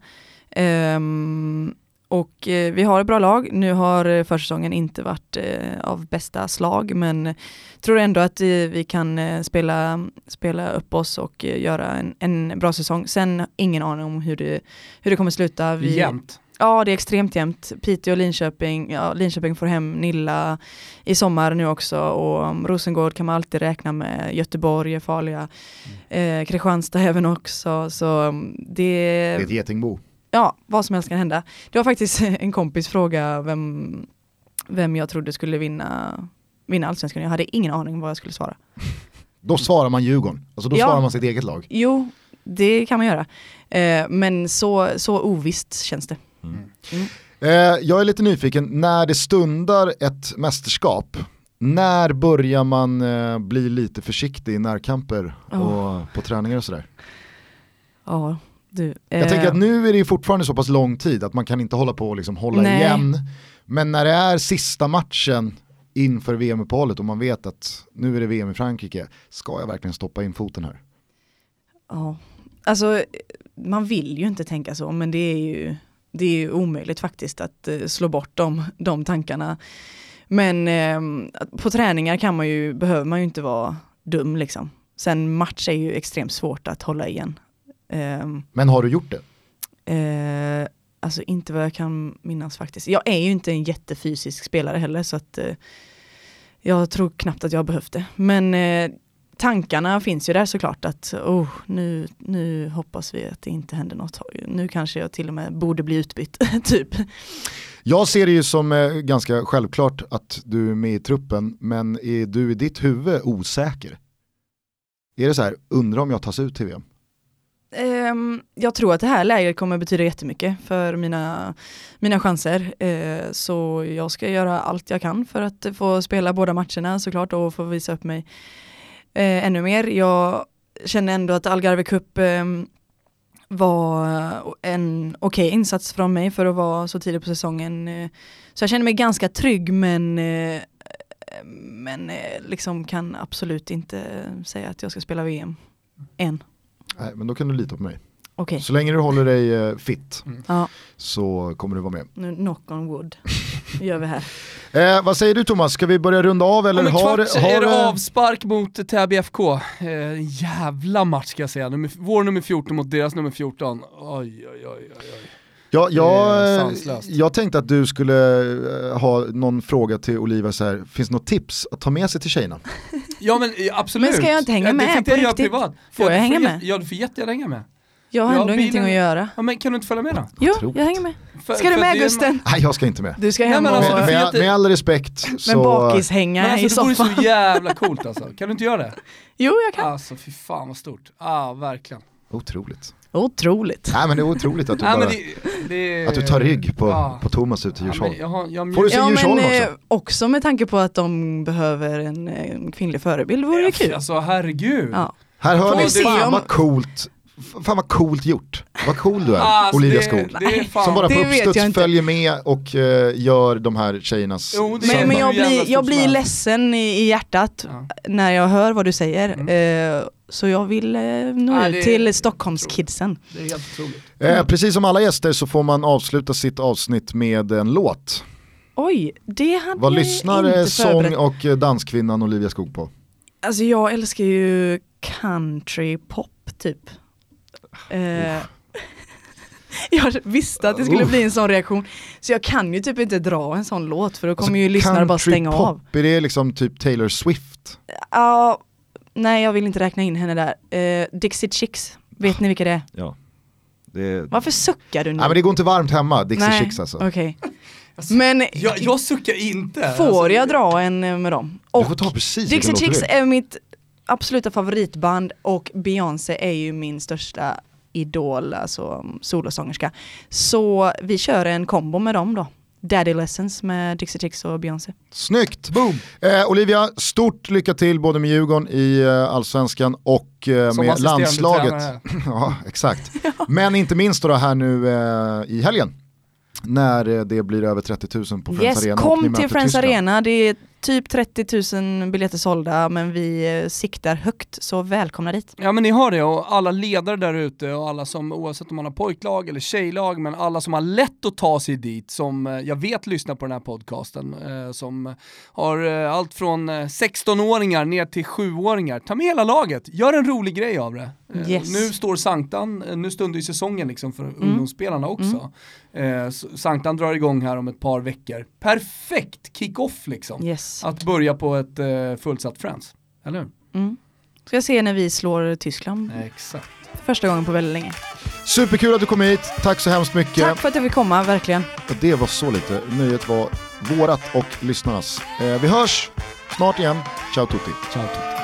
Ehm, och eh, vi har ett bra lag. Nu har försäsongen inte varit eh, av bästa slag men tror ändå att eh, vi kan eh, spela, spela upp oss och eh, göra en, en bra säsong. Sen ingen aning om hur det, hur det kommer sluta. Vi, Jämt. Ja, det är extremt jämnt. Piteå och Linköping, ja, Linköping får hem Nilla i sommar nu också och Rosengård kan man alltid räkna med. Göteborg är farliga. Eh, Kristianstad även också. Så um, det, Det är ett getingbo. ja, vad som helst kan hända. Det var faktiskt <laughs> en kompis fråga vem, vem jag trodde skulle vinna, vinna allsvenskan. Jag hade ingen aning vad jag skulle svara. <laughs> Då svarar man Djurgården, alltså då Ja. svarar man sitt eget lag. Jo, det kan man göra. Eh, men så, så ovisst känns det. Eh, jag är lite nyfiken, när det stundar ett mästerskap, när börjar man eh, bli lite försiktig i närkamper och på träningar och sådär? Ja, du. Jag eh, tänker att nu är det fortfarande så pass lång tid att man kan inte hålla på och liksom hålla Nej. igen. Men när det är sista matchen inför VM-uppehållet och man vet att nu är det VM i Frankrike, ska jag verkligen stoppa in foten här? Ja, alltså man vill ju inte tänka så men det är ju, det är ju omöjligt faktiskt att eh, slå bort de, de tankarna. Men eh, på träningar kan man ju, behöver man ju inte vara dum liksom. Sen match är ju extremt svårt att hålla igen. Eh, Men har du gjort det? eh, alltså inte vad jag kan minnas faktiskt. Jag är ju inte en jättefysisk spelare heller så att eh, jag tror knappt att jag har behövt det. Men eh, tankarna finns ju där såklart att oh, nu, nu hoppas vi att det inte händer något. Nu kanske jag till och med borde bli utbytt, <laughs> typ. Jag ser det ju som eh, ganska självklart att du är med i truppen, men är du i ditt huvud osäker? Är det så här, undrar om jag tas ut till VM? Ehm, jag tror att det här läget kommer betyda jättemycket för mina, mina chanser. Eh, så jag ska göra allt jag kan för att få spela båda matcherna såklart och få visa upp mig eh, ännu mer. Jag känner ändå att Algarve Cup ehm, var en okej insats från mig för att vara så tidigt på säsongen. Eh, Så jag känner mig ganska trygg men eh, men eh, liksom kan absolut inte säga att jag ska spela VM än. Nej, men då kan du lita på mig. Okej, Så länge du håller dig eh, fit ja. så kommer du vara med. Knock on wood <laughs> gör vi här. Eh, vad säger du Thomas, ska vi börja runda av eller Om en har, kvart har är det avspark mot Täby FK. Eh, jävla match ska jag säga. Nummer, vår nummer 14 mot deras nummer 14. Oj, oj, oj, oj. Ja, jag, jag tänkte att du skulle eh, ha någon fråga till Olivia så här. finns det något tips att ta med sig till tjejerna? Ja men eh, absolut. Men ska jag inte hänga Ja, med Det tänkte på jag göra privat. Får Ja, jag du hänga med? Ja du får jättegärna hänga med. Jag har Ja, ändå bilen- ingenting att göra. Ja, men kan du inte följa med då? Jo, Otroligt. jag hänger med. För- Ska du med det Gusten? Nej, jag ska inte med. Du ska Nej, hem men och alltså, Med, med, med all respekt men så... bakishänga Men alltså i det vore soffan. så jävla coolt alltså. Kan du inte göra det? Jo, jag kan. Alltså fy fan vad stort. Ah, verkligen. Otroligt. Otroligt. Nej men det är otroligt att du, Nej, bara, men det, det, att du tar rygg på, Ja. på Thomas ut till Ja, Djursholm. men jag har, jag Får du se Ja, Djursholm men också? eh, också med tanke på att de behöver en eh, kvinnlig förebild vore det kul. Alltså herregud. Ja. Här hör Får ni, vi se fan om- vad coolt, fan vad coolt gjort. Vad cool du är, Alltså, Olivia Skog. Som bara på uppstuds följer med och eh, gör de här tjejernas Jo, Men, men jag blir, jag blir ledsen i, i hjärtat Ja. när jag hör vad du säger. Mm. Eh, så jag vill eh, nå Ja, ut till Stockholmskidsen. Det är helt otroligt. Eh, precis som alla gäster så får man avsluta sitt avsnitt med en låt. Oj, det hade Vad jag lyssnar eh, inte sång förberett. och eh, danskvinnan Olivia Skog på? Alltså jag älskar ju country pop typ. Eh, <laughs> jag visste att det skulle bli en sån reaktion. Så jag kan ju typ inte dra en sån låt för då kommer ju lyssnare bara stänga pop, av. Är det liksom typ Taylor Swift? Ja, nej jag vill inte räkna in henne där. Eh, Dixie Chicks, vet ni vilka det är? Ja. Det, Varför suckar du nu? Nej men det går inte varmt hemma, Dixie Nej, Chicks alltså. Okej. Men Jag, jag suckar inte. får Alltså, jag dra en eh, med dem? Du Och får ta precis Dixie Chicks är mitt absoluta favoritband och Beyoncé är ju min största idol, alltså solosångerska. Så vi kör en kombo med dem då. Daddy Lessons med Dixie Chicks och Beyoncé. Snyggt! Eh, Olivia, stort lycka till både med Djurgården i eh, Allsvenskan och eh, med landslaget. <laughs> ja, exakt. <laughs> Men inte minst då här nu eh, i helgen. När eh, det blir över 30 000 på Friends Yes, Arena ni kom till Friends Tyskland. Arena. Det är typ 30 000 biljetter sålda men vi eh, siktar högt så välkomna dit. Ja men ni hör det och alla ledare där ute och alla som oavsett om man har pojklag eller tjejlag men alla som har lätt att ta sig dit som eh, jag vet lyssnar på den här podcasten eh, som har allt från eh, 16-åringar ner till 7-åringar. Ta med hela laget, gör en rolig grej av det. Yes. Nu står Sanktan, nu stundar ju säsongen liksom för ungdomsspelarna också. Eh, s- Sanktan drar igång här om ett par veckor. Perfekt kick-off liksom. Yes. Att börja på ett eh, fullsatt Friends, eller hur? Mm. Ska se när vi slår Tyskland Exakt. för första gången på väldigt länge. Superkul att du kom hit, tack så hemskt mycket. Tack för att jag fick komma, verkligen. Och det var så lite, nöjet var vårat och lyssnarnas. Eh, vi hörs snart igen, ciao tutti. Ciao tutti.